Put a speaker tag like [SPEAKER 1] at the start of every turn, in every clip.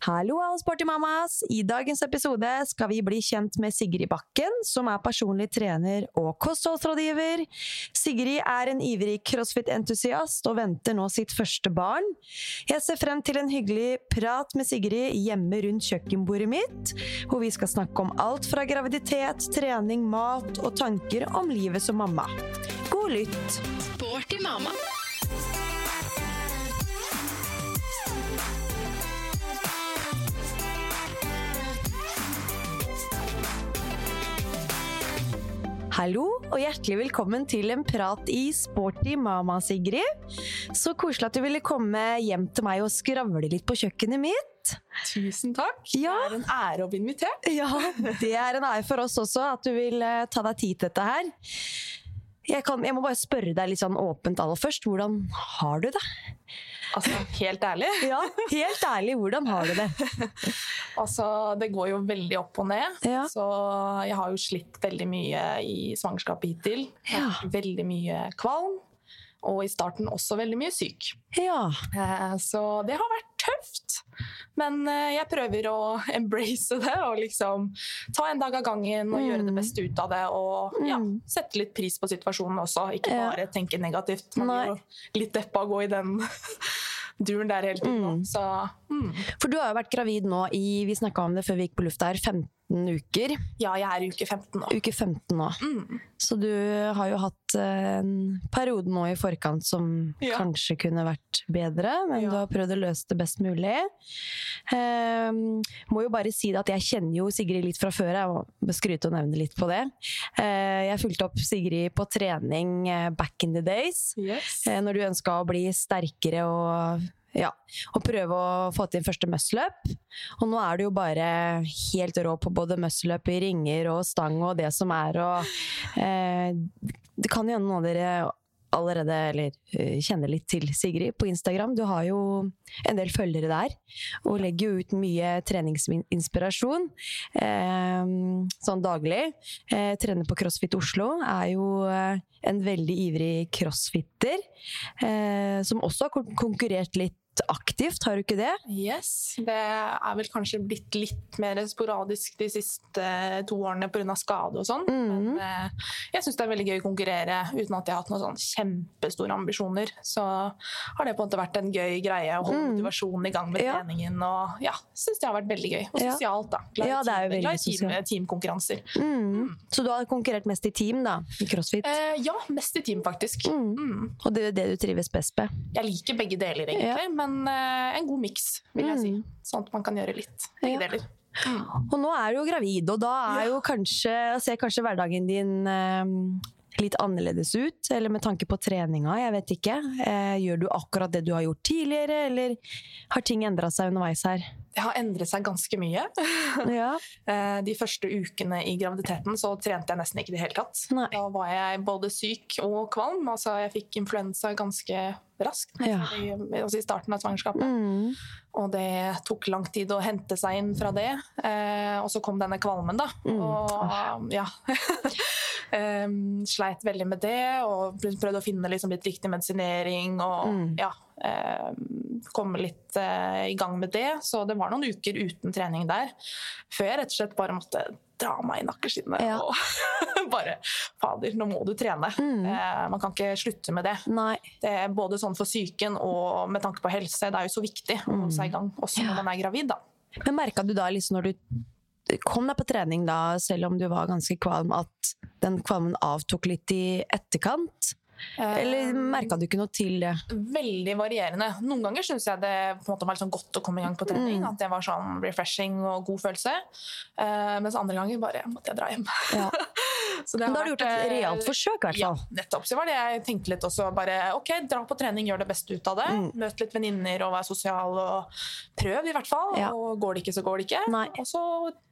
[SPEAKER 1] Hallo, alle sporty mammas! I dagens episode skal vi bli kjent med Sigrid Bakken, som er personlig trener og kostholdsrådgiver. Sigrid er en ivrig crossfit-entusiast og venter nå sitt første barn. Jeg ser frem til en hyggelig prat med Sigrid hjemme rundt kjøkkenbordet mitt, hvor vi skal snakke om alt fra graviditet, trening, mat og tanker om livet som mamma. God lytt!
[SPEAKER 2] Sporty mamma.
[SPEAKER 1] Hallo, og hjertelig velkommen til en prat i Sporty mamma, Sigrid. Så koselig at du ville komme hjem til meg og skravle litt på kjøkkenet mitt.
[SPEAKER 3] Tusen takk.
[SPEAKER 1] Ja.
[SPEAKER 3] Det er en ære å bli invitert.
[SPEAKER 1] Ja, det er en ære for oss også at du vil eh, ta deg tid til dette her. Jeg, kan, jeg må bare spørre deg litt sånn åpent aller først. Hvordan har du det?
[SPEAKER 3] Altså, helt ærlig.
[SPEAKER 1] Ja, helt ærlig, hvordan har du det?
[SPEAKER 3] Altså, det går jo veldig opp og ned.
[SPEAKER 1] Ja.
[SPEAKER 3] Så jeg har jo slitt veldig mye i svangerskapet hittil.
[SPEAKER 1] Ja.
[SPEAKER 3] Veldig mye kvalm. Og i starten også veldig mye syk.
[SPEAKER 1] Ja.
[SPEAKER 3] Eh, Så det har vært tøft. Men eh, jeg prøver å embrace det og liksom ta en dag av gangen og gjøre det beste ut av det. Og ja,
[SPEAKER 1] Mm.
[SPEAKER 3] sette litt pris på situasjonen også, ikke
[SPEAKER 1] Ja.
[SPEAKER 3] bare tenke negativt. Man blir jo litt deppa å gå i den duren der hele tiden.
[SPEAKER 1] Mm.
[SPEAKER 3] Så mm.
[SPEAKER 1] For du har jo vært gravid nå i vi snakka om det før vi gikk på lufta her, 15 uker.
[SPEAKER 3] ja, jeg er i uke 15 nå.
[SPEAKER 1] Uke 15 nå.
[SPEAKER 3] Mm.
[SPEAKER 1] Så du har jo hatt eh, en periode nå i forkant som
[SPEAKER 3] Ja.
[SPEAKER 1] kanskje kunne vært bedre, men
[SPEAKER 3] Ja.
[SPEAKER 1] du har prøvd å løse det best mulig. Um, må jo bare si det at jeg kjenner jo Sigrid litt fra før, jeg må skryte og nevne litt på det. Uh, jeg fulgte opp Sigrid på trening eh, back in the days,
[SPEAKER 3] Yes.
[SPEAKER 1] uh, når du ønska å bli sterkere og ja, og prøve å få til første muscle-up. Og nå er du jo bare helt rå på både muscle-up i ringer og stang og det som er, og eh, det kan hende noen av dere allerede eller, eh, kjenner litt til Sigrid på Instagram. Du har jo en del følgere der, og legger jo ut mye treningsinspirasjon eh, sånn daglig. Eh, trener på CrossFit Oslo, er jo eh, en veldig ivrig crossfitter, eh, som også har konkurrert litt aktivt, har du ikke det?
[SPEAKER 3] Yes. Det er vel kanskje blitt litt mer sporadisk de siste to årene pga. skade og sånn.
[SPEAKER 1] Mm.
[SPEAKER 3] Men eh, jeg syns det er veldig gøy å konkurrere uten at jeg har hatt noen sånn kjempestore ambisjoner. Så har det på en måte vært en gøy greie å holde
[SPEAKER 1] Mhm.
[SPEAKER 3] motivasjonen i gang med
[SPEAKER 1] Ja.
[SPEAKER 3] treningen. Og ja, syns det har vært veldig gøy. Og sosialt, da. Glad i
[SPEAKER 1] Ja, det er jo veldig
[SPEAKER 3] team,
[SPEAKER 1] sosialt.
[SPEAKER 3] teamkonkurranser.
[SPEAKER 1] Mm. Så du har konkurrert mest i team, da? I crossfit?
[SPEAKER 3] Eh, ja, mest i team, faktisk.
[SPEAKER 1] Mm.
[SPEAKER 3] Mm.
[SPEAKER 1] Og det er det du trives best med?
[SPEAKER 3] Jeg liker begge deler, egentlig, men eh, en god miks, vil jeg si.
[SPEAKER 1] Mm.
[SPEAKER 3] Sånn at man kan gjøre litt begge deler. Mm.
[SPEAKER 1] Og nå er du jo gravid, og da er jo kanskje, ser kanskje hverdagen din eh, litt annerledes ut, eller med tanke på treninga, jeg vet ikke. Eh, gjør du akkurat det du har gjort tidligere, eller har ting endra seg underveis her?
[SPEAKER 3] Det har endret seg ganske mye.
[SPEAKER 1] Ja.
[SPEAKER 3] Eh, De første ukene i graviditeten så trente jeg nesten ikke i det hele tatt.
[SPEAKER 1] Nei.
[SPEAKER 3] Da var jeg både syk og kvalm. Altså jeg fikk influensa ganske raskt
[SPEAKER 1] Ja.
[SPEAKER 3] i, altså i starten av svangerskapet.
[SPEAKER 1] Mm.
[SPEAKER 3] Og det tok lang tid å hente seg inn fra det. Eh, og så kom denne kvalmen, da.
[SPEAKER 1] Mm.
[SPEAKER 3] Og ja Em, Sleit veldig med det, og prøvde å finne liksom litt riktig medisinering og
[SPEAKER 1] Mm.
[SPEAKER 3] ja um, komme litt uh, i gang med det. Så det var noen uker uten trening der. Før jeg rett og slett bare måtte dra meg i nakkeskinnet
[SPEAKER 1] Ja.
[SPEAKER 3] og bare Fader, nå må du trene.
[SPEAKER 1] Mm.
[SPEAKER 3] Uh, man kan ikke slutte med det.
[SPEAKER 1] Nei.
[SPEAKER 3] Det er både sånn for psyken og med tanke på helse. Det er jo så viktig å holde seg i gang, også
[SPEAKER 1] Mm. Ja.
[SPEAKER 3] når man er gravid. da.
[SPEAKER 1] Men merka du da, liksom når du kom deg på trening da, selv om du var ganske kvalm, at den kvalmen avtok litt i etterkant? Eller
[SPEAKER 3] Eh,
[SPEAKER 1] merka du ikke noe til det?
[SPEAKER 3] Veldig varierende. Noen ganger syns jeg det måte var sånn godt å komme i gang på trening.
[SPEAKER 1] Mm.
[SPEAKER 3] At det var sånn refreshing og god følelse. Uh, mens andre ganger bare måtte jeg dra hjem.
[SPEAKER 1] Ja.
[SPEAKER 3] Så det
[SPEAKER 1] Men da har du gjort et
[SPEAKER 3] eh,
[SPEAKER 1] realt forsøk, i hvert fall.
[SPEAKER 3] Ja, nettopp. Så var det jeg tenkte litt også. Bare ok, dra på trening, gjør det beste ut av det.
[SPEAKER 1] Mm.
[SPEAKER 3] Møt litt venninner og vær sosial og prøv, i hvert fall.
[SPEAKER 1] Ja.
[SPEAKER 3] Og går det ikke, så går det ikke.
[SPEAKER 1] Nei.
[SPEAKER 3] Og så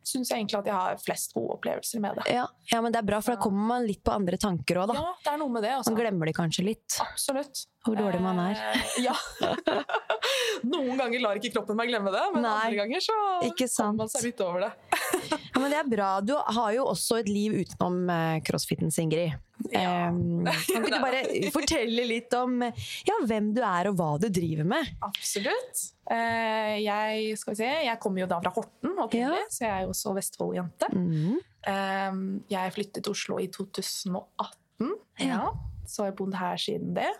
[SPEAKER 3] syns jeg egentlig at jeg har flest gode opplevelser med det.
[SPEAKER 1] Ja, ja, men det er bra, for da kommer man litt på andre tanker òg, da.
[SPEAKER 3] Ja, det er noe med det. Altså.
[SPEAKER 1] Man glemmer det kanskje litt.
[SPEAKER 3] Absolutt.
[SPEAKER 1] Hvor dårlig man er.
[SPEAKER 3] Eh, ja. Noen ganger lar ikke kroppen meg glemme det, men
[SPEAKER 1] Nei,
[SPEAKER 3] andre ganger så kommer man seg litt over det.
[SPEAKER 1] Ja, men det er bra. Du har jo også et liv utenom eh, crossfiten, Ingrid.
[SPEAKER 3] Ja.
[SPEAKER 1] Um, kan ikke du bare fortelle litt om ja, hvem du er og hva du driver med?
[SPEAKER 3] Absolutt. Uh, jeg, se, jeg kommer jo da fra Horten,
[SPEAKER 1] Ja.
[SPEAKER 3] så jeg er jo også Vestfold-jente.
[SPEAKER 1] Mm.
[SPEAKER 3] Um, jeg flyttet til Oslo i 2018,
[SPEAKER 1] Ja.
[SPEAKER 3] ja. så jeg har bodd her siden det.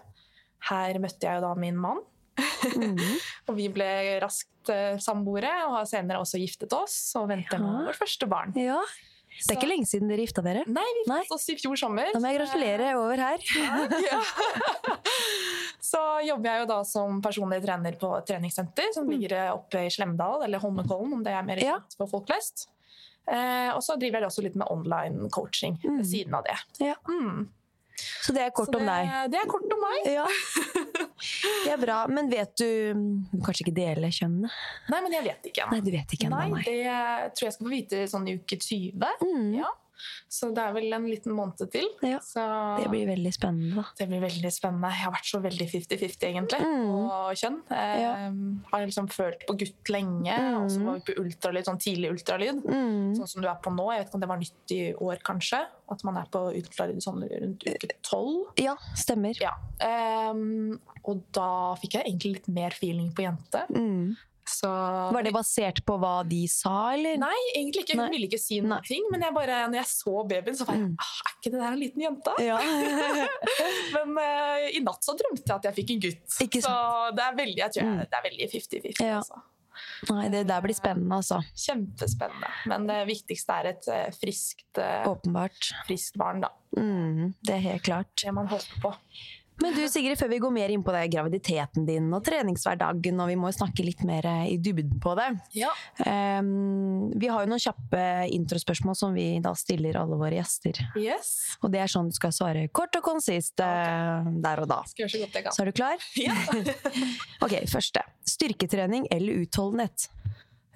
[SPEAKER 3] Her møtte jeg jo da min mann,
[SPEAKER 1] Mm.
[SPEAKER 3] og vi ble raskt eh, samboere, og har senere også giftet oss, og venter nå
[SPEAKER 1] Ja.
[SPEAKER 3] vårt første barn.
[SPEAKER 1] Ja. Det er ikke lenge siden dere gifta dere.
[SPEAKER 3] Nei, vi giftet oss i fjor sommer.
[SPEAKER 1] Da må jeg gratulere over her.
[SPEAKER 3] Ja. Så jobber jeg jo da som personlig trener på treningssenter som ligger oppe i Slemdal, eller Holmenkollen, om det er mer kjent for folk flest. Eh, og så driver jeg også litt med online coaching ved
[SPEAKER 1] Mm.
[SPEAKER 3] siden av det.
[SPEAKER 1] Ja.
[SPEAKER 3] Mm.
[SPEAKER 1] Så det er kort
[SPEAKER 3] det,
[SPEAKER 1] om deg.
[SPEAKER 3] Det er kort om meg.
[SPEAKER 1] Ja. Det er bra. Men vet du Du kan kanskje ikke dele kjønnene?
[SPEAKER 3] Nei, men jeg vet ikke
[SPEAKER 1] Nei, du vet ikke ennå,
[SPEAKER 3] Nei,
[SPEAKER 1] nei.
[SPEAKER 3] det tror jeg skal få vite sånn i uke 20.
[SPEAKER 1] Mm.
[SPEAKER 3] Ja. Så det er vel en liten måned til.
[SPEAKER 1] Ja.
[SPEAKER 3] Så
[SPEAKER 1] Det blir veldig spennende, da.
[SPEAKER 3] Det blir veldig spennende. Jeg har vært så veldig 50-50, egentlig,
[SPEAKER 1] Mm.
[SPEAKER 3] og kjønn.
[SPEAKER 1] Ja.
[SPEAKER 3] har liksom følt på gutt lenge,
[SPEAKER 1] Mm.
[SPEAKER 3] og så var vi på ultralyd, sånn tidlig ultralyd.
[SPEAKER 1] Mm.
[SPEAKER 3] Sånn som du er på nå. Jeg vet ikke om det var nytt i år, kanskje. At man er på ultralyd sånn rundt uke tolv.
[SPEAKER 1] Ja, stemmer.
[SPEAKER 3] Ja. Ehm, og da fikk jeg egentlig litt mer feeling på jente.
[SPEAKER 1] Mm.
[SPEAKER 3] Så
[SPEAKER 1] Var det basert på hva de sa, eller?
[SPEAKER 3] Nei, egentlig ikke. Hun
[SPEAKER 1] Nei.
[SPEAKER 3] ville ikke si
[SPEAKER 1] Nei.
[SPEAKER 3] noen ting. Men jeg bare, når jeg så babyen, så var jeg
[SPEAKER 1] Mm.
[SPEAKER 3] ah, Er ikke det der en liten jente?
[SPEAKER 1] Ja.
[SPEAKER 3] Men uh, i natt så drømte jeg at jeg fikk en gutt. Så det er veldig, jeg tror jeg,
[SPEAKER 1] Mm.
[SPEAKER 3] det er veldig 50-50.
[SPEAKER 1] Ja.
[SPEAKER 3] Altså.
[SPEAKER 1] Nei, det der blir spennende, altså.
[SPEAKER 3] Kjempespennende. Men det viktigste er et eh, friskt, eh,
[SPEAKER 1] Åpenbart.
[SPEAKER 3] friskt barn, da.
[SPEAKER 1] Mm, det er helt klart.
[SPEAKER 3] Det man håper på.
[SPEAKER 1] Men du Sigrid, før vi går mer inn på det, graviditeten din og treningshverdagen, og vi må snakke litt mer i dybden på det.
[SPEAKER 3] Ja.
[SPEAKER 1] Um, vi har jo noen kjappe introspørsmål som vi da stiller alle våre gjester.
[SPEAKER 3] Yes.
[SPEAKER 1] Og det er sånn du skal svare kort og konsist eh, der og da.
[SPEAKER 3] Skal gjøre så godt jeg kan.
[SPEAKER 1] Så er du klar?
[SPEAKER 3] Ja.
[SPEAKER 1] Ok, første. Styrketrening eller utholdenhet?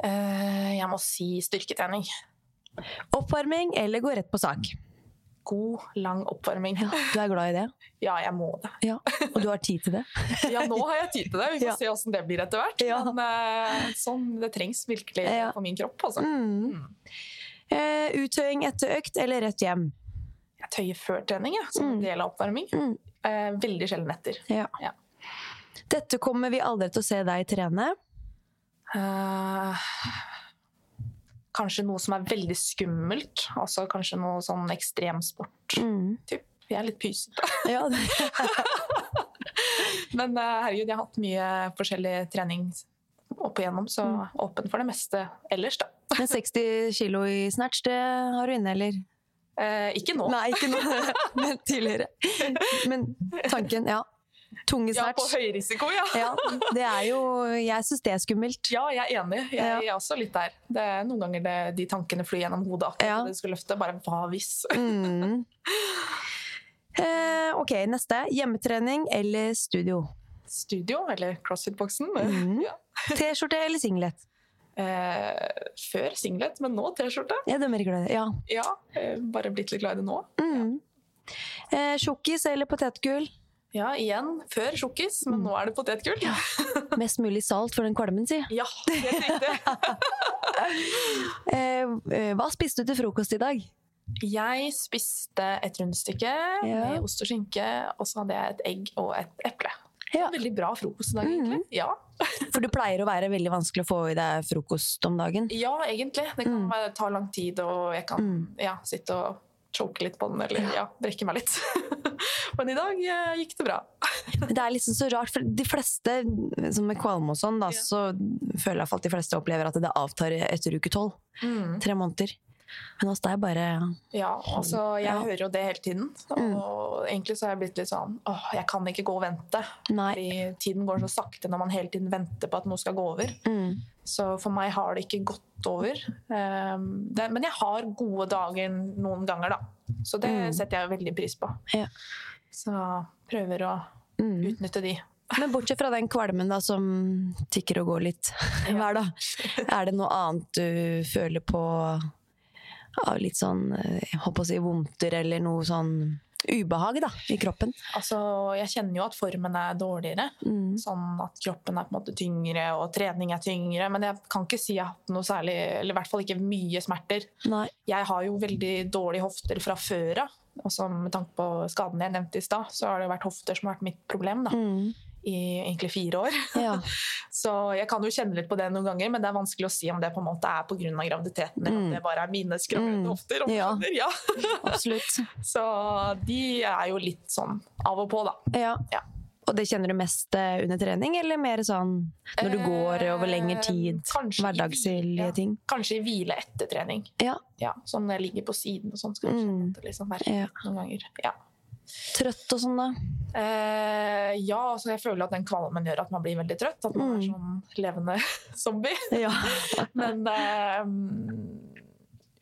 [SPEAKER 3] Uh, jeg må si styrketrening.
[SPEAKER 1] Oppvarming eller gå rett på sak?
[SPEAKER 3] God, lang oppvarming.
[SPEAKER 1] Ja, du er glad i det?
[SPEAKER 3] Ja, jeg må det.
[SPEAKER 1] Ja. Og du har tid til det?
[SPEAKER 3] Ja, nå har jeg tid til det. Vi får
[SPEAKER 1] Ja.
[SPEAKER 3] se åssen det blir etter hvert. Men eh, sånn, det trengs virkelig for min kropp. Altså.
[SPEAKER 1] Mm. Eh, uttøying etter økt eller rett hjem?
[SPEAKER 3] Jeg tøyer før trening, ja, som en
[SPEAKER 1] Mm.
[SPEAKER 3] del av oppvarming.
[SPEAKER 1] Mm.
[SPEAKER 3] Eh, veldig sjelden etter.
[SPEAKER 1] Ja.
[SPEAKER 3] Ja.
[SPEAKER 1] Dette kommer vi aldri til å se deg trene.
[SPEAKER 3] Eh, kanskje noe som er veldig skummelt. Altså kanskje noe sånn ekstremsport.
[SPEAKER 1] Mm.
[SPEAKER 3] Typ. Jeg er litt pysete.
[SPEAKER 1] Ja,
[SPEAKER 3] Men eh, herregud, jeg har hatt mye forskjellig trening opp igjennom, så
[SPEAKER 1] Mm.
[SPEAKER 3] åpen for det meste ellers, da.
[SPEAKER 1] Men 60 kilo i snatch, det har du inne, eller?
[SPEAKER 3] Eh, ikke nå.
[SPEAKER 1] Nei, ikke nå, men tidligere. Men tanken, ja. Tunge
[SPEAKER 3] Ja, på
[SPEAKER 1] snatch.
[SPEAKER 3] høy risiko, ja.
[SPEAKER 1] Ja, det er jo Jeg syns det er skummelt.
[SPEAKER 3] Ja, jeg er enig. Jeg, jeg er også litt der. Det er Noen ganger det, de tankene flyr gjennom hodet akkurat
[SPEAKER 1] Ja.
[SPEAKER 3] når du skal løfte. Bare hva hvis?
[SPEAKER 1] Mm. Eh, ok, neste. Hjemmetrening eller studio?
[SPEAKER 3] Studio, eller CrossFit-boksen.
[SPEAKER 1] Mm.
[SPEAKER 3] Ja.
[SPEAKER 1] T-skjorte eller singlet?
[SPEAKER 3] Eh, før singlet, men nå T-skjorte.
[SPEAKER 1] Ja, det er mer glad. Ja.
[SPEAKER 3] Ja, eh, bare blitt litt glad i det nå.
[SPEAKER 1] Mm. Eh, Tjukkis eller potetgull?
[SPEAKER 3] Ja, igjen før sjokkis, men
[SPEAKER 1] Mm.
[SPEAKER 3] nå er det potetgull. Ja,
[SPEAKER 1] Mest mulig salt for den kvalmen, si.
[SPEAKER 3] helt riktig.
[SPEAKER 1] Eh, eh, hva spiste du til frokost i dag?
[SPEAKER 3] Jeg spiste et rundstykke
[SPEAKER 1] Ja.
[SPEAKER 3] med ost og skinke, og så hadde jeg et egg og et eple.
[SPEAKER 1] Ja.
[SPEAKER 3] Veldig bra frokost i dag, egentlig. Ja.
[SPEAKER 1] For det pleier å være veldig vanskelig å få i deg frokost om dagen.
[SPEAKER 3] ja, egentlig. Det kan
[SPEAKER 1] Mm.
[SPEAKER 3] ta lang tid, og jeg kan
[SPEAKER 1] Mm.
[SPEAKER 3] ja, sitte og choke litt på den, eller ja, brekke meg litt. Men i dag eh, gikk det bra.
[SPEAKER 1] Det er liksom så rart, for de fleste, som med kvalme og sånn, da,
[SPEAKER 3] Ja.
[SPEAKER 1] så føler jeg at de fleste opplever at det avtar etter uke tolv. Tre måneder. Men hos deg bare
[SPEAKER 3] Ja, altså jeg
[SPEAKER 1] Ja.
[SPEAKER 3] hører jo det hele tiden.
[SPEAKER 1] Mm.
[SPEAKER 3] Og egentlig så har jeg blitt litt sånn åh, jeg kan ikke gå og vente.
[SPEAKER 1] Nei.
[SPEAKER 3] Fordi tiden går så sakte når man hele tiden venter på at noe skal gå over.
[SPEAKER 1] Mm.
[SPEAKER 3] Så for meg har det ikke gått over. Det, men jeg har gode dager noen ganger, da. Så det
[SPEAKER 1] Mm.
[SPEAKER 3] setter jeg veldig pris på.
[SPEAKER 1] Ja.
[SPEAKER 3] Så prøver å
[SPEAKER 1] Mm.
[SPEAKER 3] utnytte de.
[SPEAKER 1] Men bortsett fra den kvalmen da, som tikker og går litt hver dag, er det noe annet du føler på av litt sånn eh, jeg håper å si vondter, eller noe sånn ubehag da, i kroppen?
[SPEAKER 3] Altså, jeg kjenner jo at formen er dårligere.
[SPEAKER 1] Mm.
[SPEAKER 3] Sånn at kroppen er på en måte tyngre, og trening er tyngre. Men jeg kan ikke si jeg har hatt noe særlig, eller i hvert fall ikke mye smerter.
[SPEAKER 1] Nei.
[SPEAKER 3] Jeg har jo veldig dårlige hofter fra før av. Og med tanke på skadene jeg nevnte i stad, så har det vært hofter som har vært mitt problem da,
[SPEAKER 1] Mm.
[SPEAKER 3] I egentlig fire år.
[SPEAKER 1] Ja.
[SPEAKER 3] Så jeg kan jo kjenne litt på det noen ganger, men det er vanskelig å si om det på en måte er pga. graviditeten, eller om
[SPEAKER 1] Mm.
[SPEAKER 3] det bare er mine skravlete
[SPEAKER 1] Mm.
[SPEAKER 3] hofter. Om
[SPEAKER 1] Ja.
[SPEAKER 3] Ja.
[SPEAKER 1] Absolutt.
[SPEAKER 3] Så de er jo litt sånn av og på, da.
[SPEAKER 1] Ja.
[SPEAKER 3] Ja.
[SPEAKER 1] Og det kjenner du mest eh, under trening, eller mer sånn når du går over lengre tid?
[SPEAKER 3] Eh, kanskje
[SPEAKER 1] Hverdagslige
[SPEAKER 3] ja.
[SPEAKER 1] ting?
[SPEAKER 3] Kanskje i hvile etter trening.
[SPEAKER 1] Ja.
[SPEAKER 3] Ja, sånn når jeg ligger på siden og sånn, skal jeg
[SPEAKER 1] Mm.
[SPEAKER 3] kjenne at det liksom verker noen ganger. Ja.
[SPEAKER 1] Trøtt og sånn, da?
[SPEAKER 3] Eh, ja, altså jeg føler at den kvalmen gjør at man blir veldig trøtt. At man er
[SPEAKER 1] Mm.
[SPEAKER 3] sånn levende zombie.
[SPEAKER 1] Ja.
[SPEAKER 3] Men eh,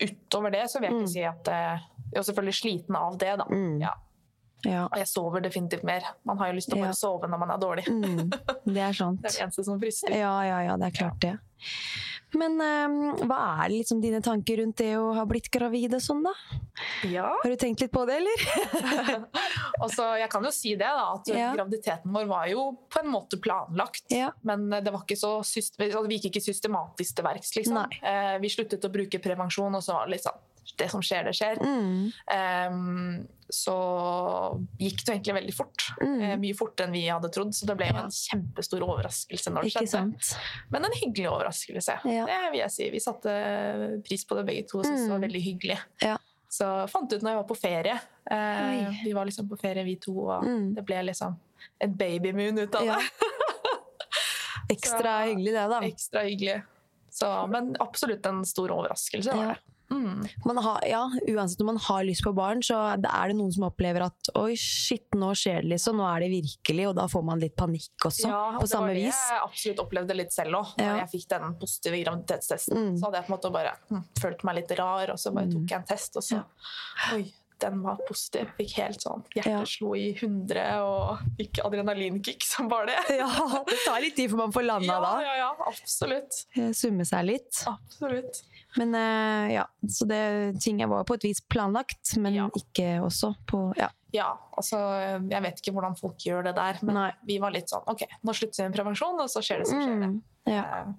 [SPEAKER 3] utover det så vil jeg
[SPEAKER 1] Mm.
[SPEAKER 3] ikke si at eh, Jeg er selvfølgelig sliten av det, da.
[SPEAKER 1] Mm.
[SPEAKER 3] Ja.
[SPEAKER 1] ja.
[SPEAKER 3] Og jeg sover definitivt mer. Man har jo lyst til å
[SPEAKER 1] Ja.
[SPEAKER 3] bare sove når man er dårlig.
[SPEAKER 1] Mm. Det er sant.
[SPEAKER 3] Det er det eneste som frister.
[SPEAKER 1] Ja, ja, ja, det er klart det. Men eh, hva er liksom dine tanker rundt det å ha blitt gravid og sånn, da?
[SPEAKER 3] Ja.
[SPEAKER 1] Har du tenkt litt på det, eller?
[SPEAKER 3] Og så, jeg kan jo si det, da, at
[SPEAKER 1] Ja.
[SPEAKER 3] graviditeten vår var jo på en måte planlagt.
[SPEAKER 1] Ja.
[SPEAKER 3] Men det var ikke så altså, vi gikk ikke systematisk til verks. Liksom. Eh, vi sluttet å bruke prevensjon, og så var det liksom det som skjer, det skjer.
[SPEAKER 1] Mm.
[SPEAKER 3] Um, så gikk det jo egentlig veldig fort.
[SPEAKER 1] Mm.
[SPEAKER 3] Uh, mye fortere enn vi hadde trodd. Så det ble jo
[SPEAKER 1] Ja.
[SPEAKER 3] en kjempestor overraskelse når det
[SPEAKER 1] Ikke
[SPEAKER 3] skjedde.
[SPEAKER 1] sant?
[SPEAKER 3] Men en hyggelig overraskelse.
[SPEAKER 1] Ja.
[SPEAKER 3] Det vil jeg si. Vi satte pris på det begge to. Syntes det var
[SPEAKER 1] Mm.
[SPEAKER 3] veldig hyggelig.
[SPEAKER 1] Ja.
[SPEAKER 3] Så fant ut når jeg var på ferie.
[SPEAKER 1] Uh,
[SPEAKER 3] vi var liksom på ferie vi to, og
[SPEAKER 1] Mm.
[SPEAKER 3] det ble liksom et babymoon ut av det.
[SPEAKER 1] Ekstra
[SPEAKER 3] Så-
[SPEAKER 1] hyggelig det, da.
[SPEAKER 3] Ekstra hyggelig. Så, men absolutt en stor overraskelse. Var
[SPEAKER 1] Ja.
[SPEAKER 3] det. Mm.
[SPEAKER 1] Man har, ja, uansett om man har lyst på barn, så er det noen som opplever at oi, shit, nå skjer det liksom, nå er det virkelig, og da får man litt panikk også,
[SPEAKER 3] Ja, og
[SPEAKER 1] på samme vis.
[SPEAKER 3] Jeg absolutt opplevde litt selv òg. Da
[SPEAKER 1] Ja.
[SPEAKER 3] jeg fikk den positive graviditetstesten,
[SPEAKER 1] Mm.
[SPEAKER 3] så hadde jeg på en måte bare hm, følt meg litt rar, og så bare tok jeg en test, og så. Oi, den var positiv. Fikk helt sånn Hjertet
[SPEAKER 1] Ja.
[SPEAKER 3] slo i hundre, og fikk adrenalinkick som bare det.
[SPEAKER 1] Ja, det tar litt tid før man får landa
[SPEAKER 3] ja,
[SPEAKER 1] da.
[SPEAKER 3] ja, ja, absolutt.
[SPEAKER 1] Summe seg litt.
[SPEAKER 3] Absolutt.
[SPEAKER 1] Men uh, ja, så det, ting var på et vis planlagt, men
[SPEAKER 3] Ja.
[SPEAKER 1] ikke også på Ja.
[SPEAKER 3] Ja, altså Jeg vet ikke hvordan folk gjør det der, men
[SPEAKER 1] Nei.
[SPEAKER 3] vi var litt sånn OK, nå slutter vi med prevensjon, og så skjer det som skjer. det.
[SPEAKER 1] Mm, ja,
[SPEAKER 3] Uh,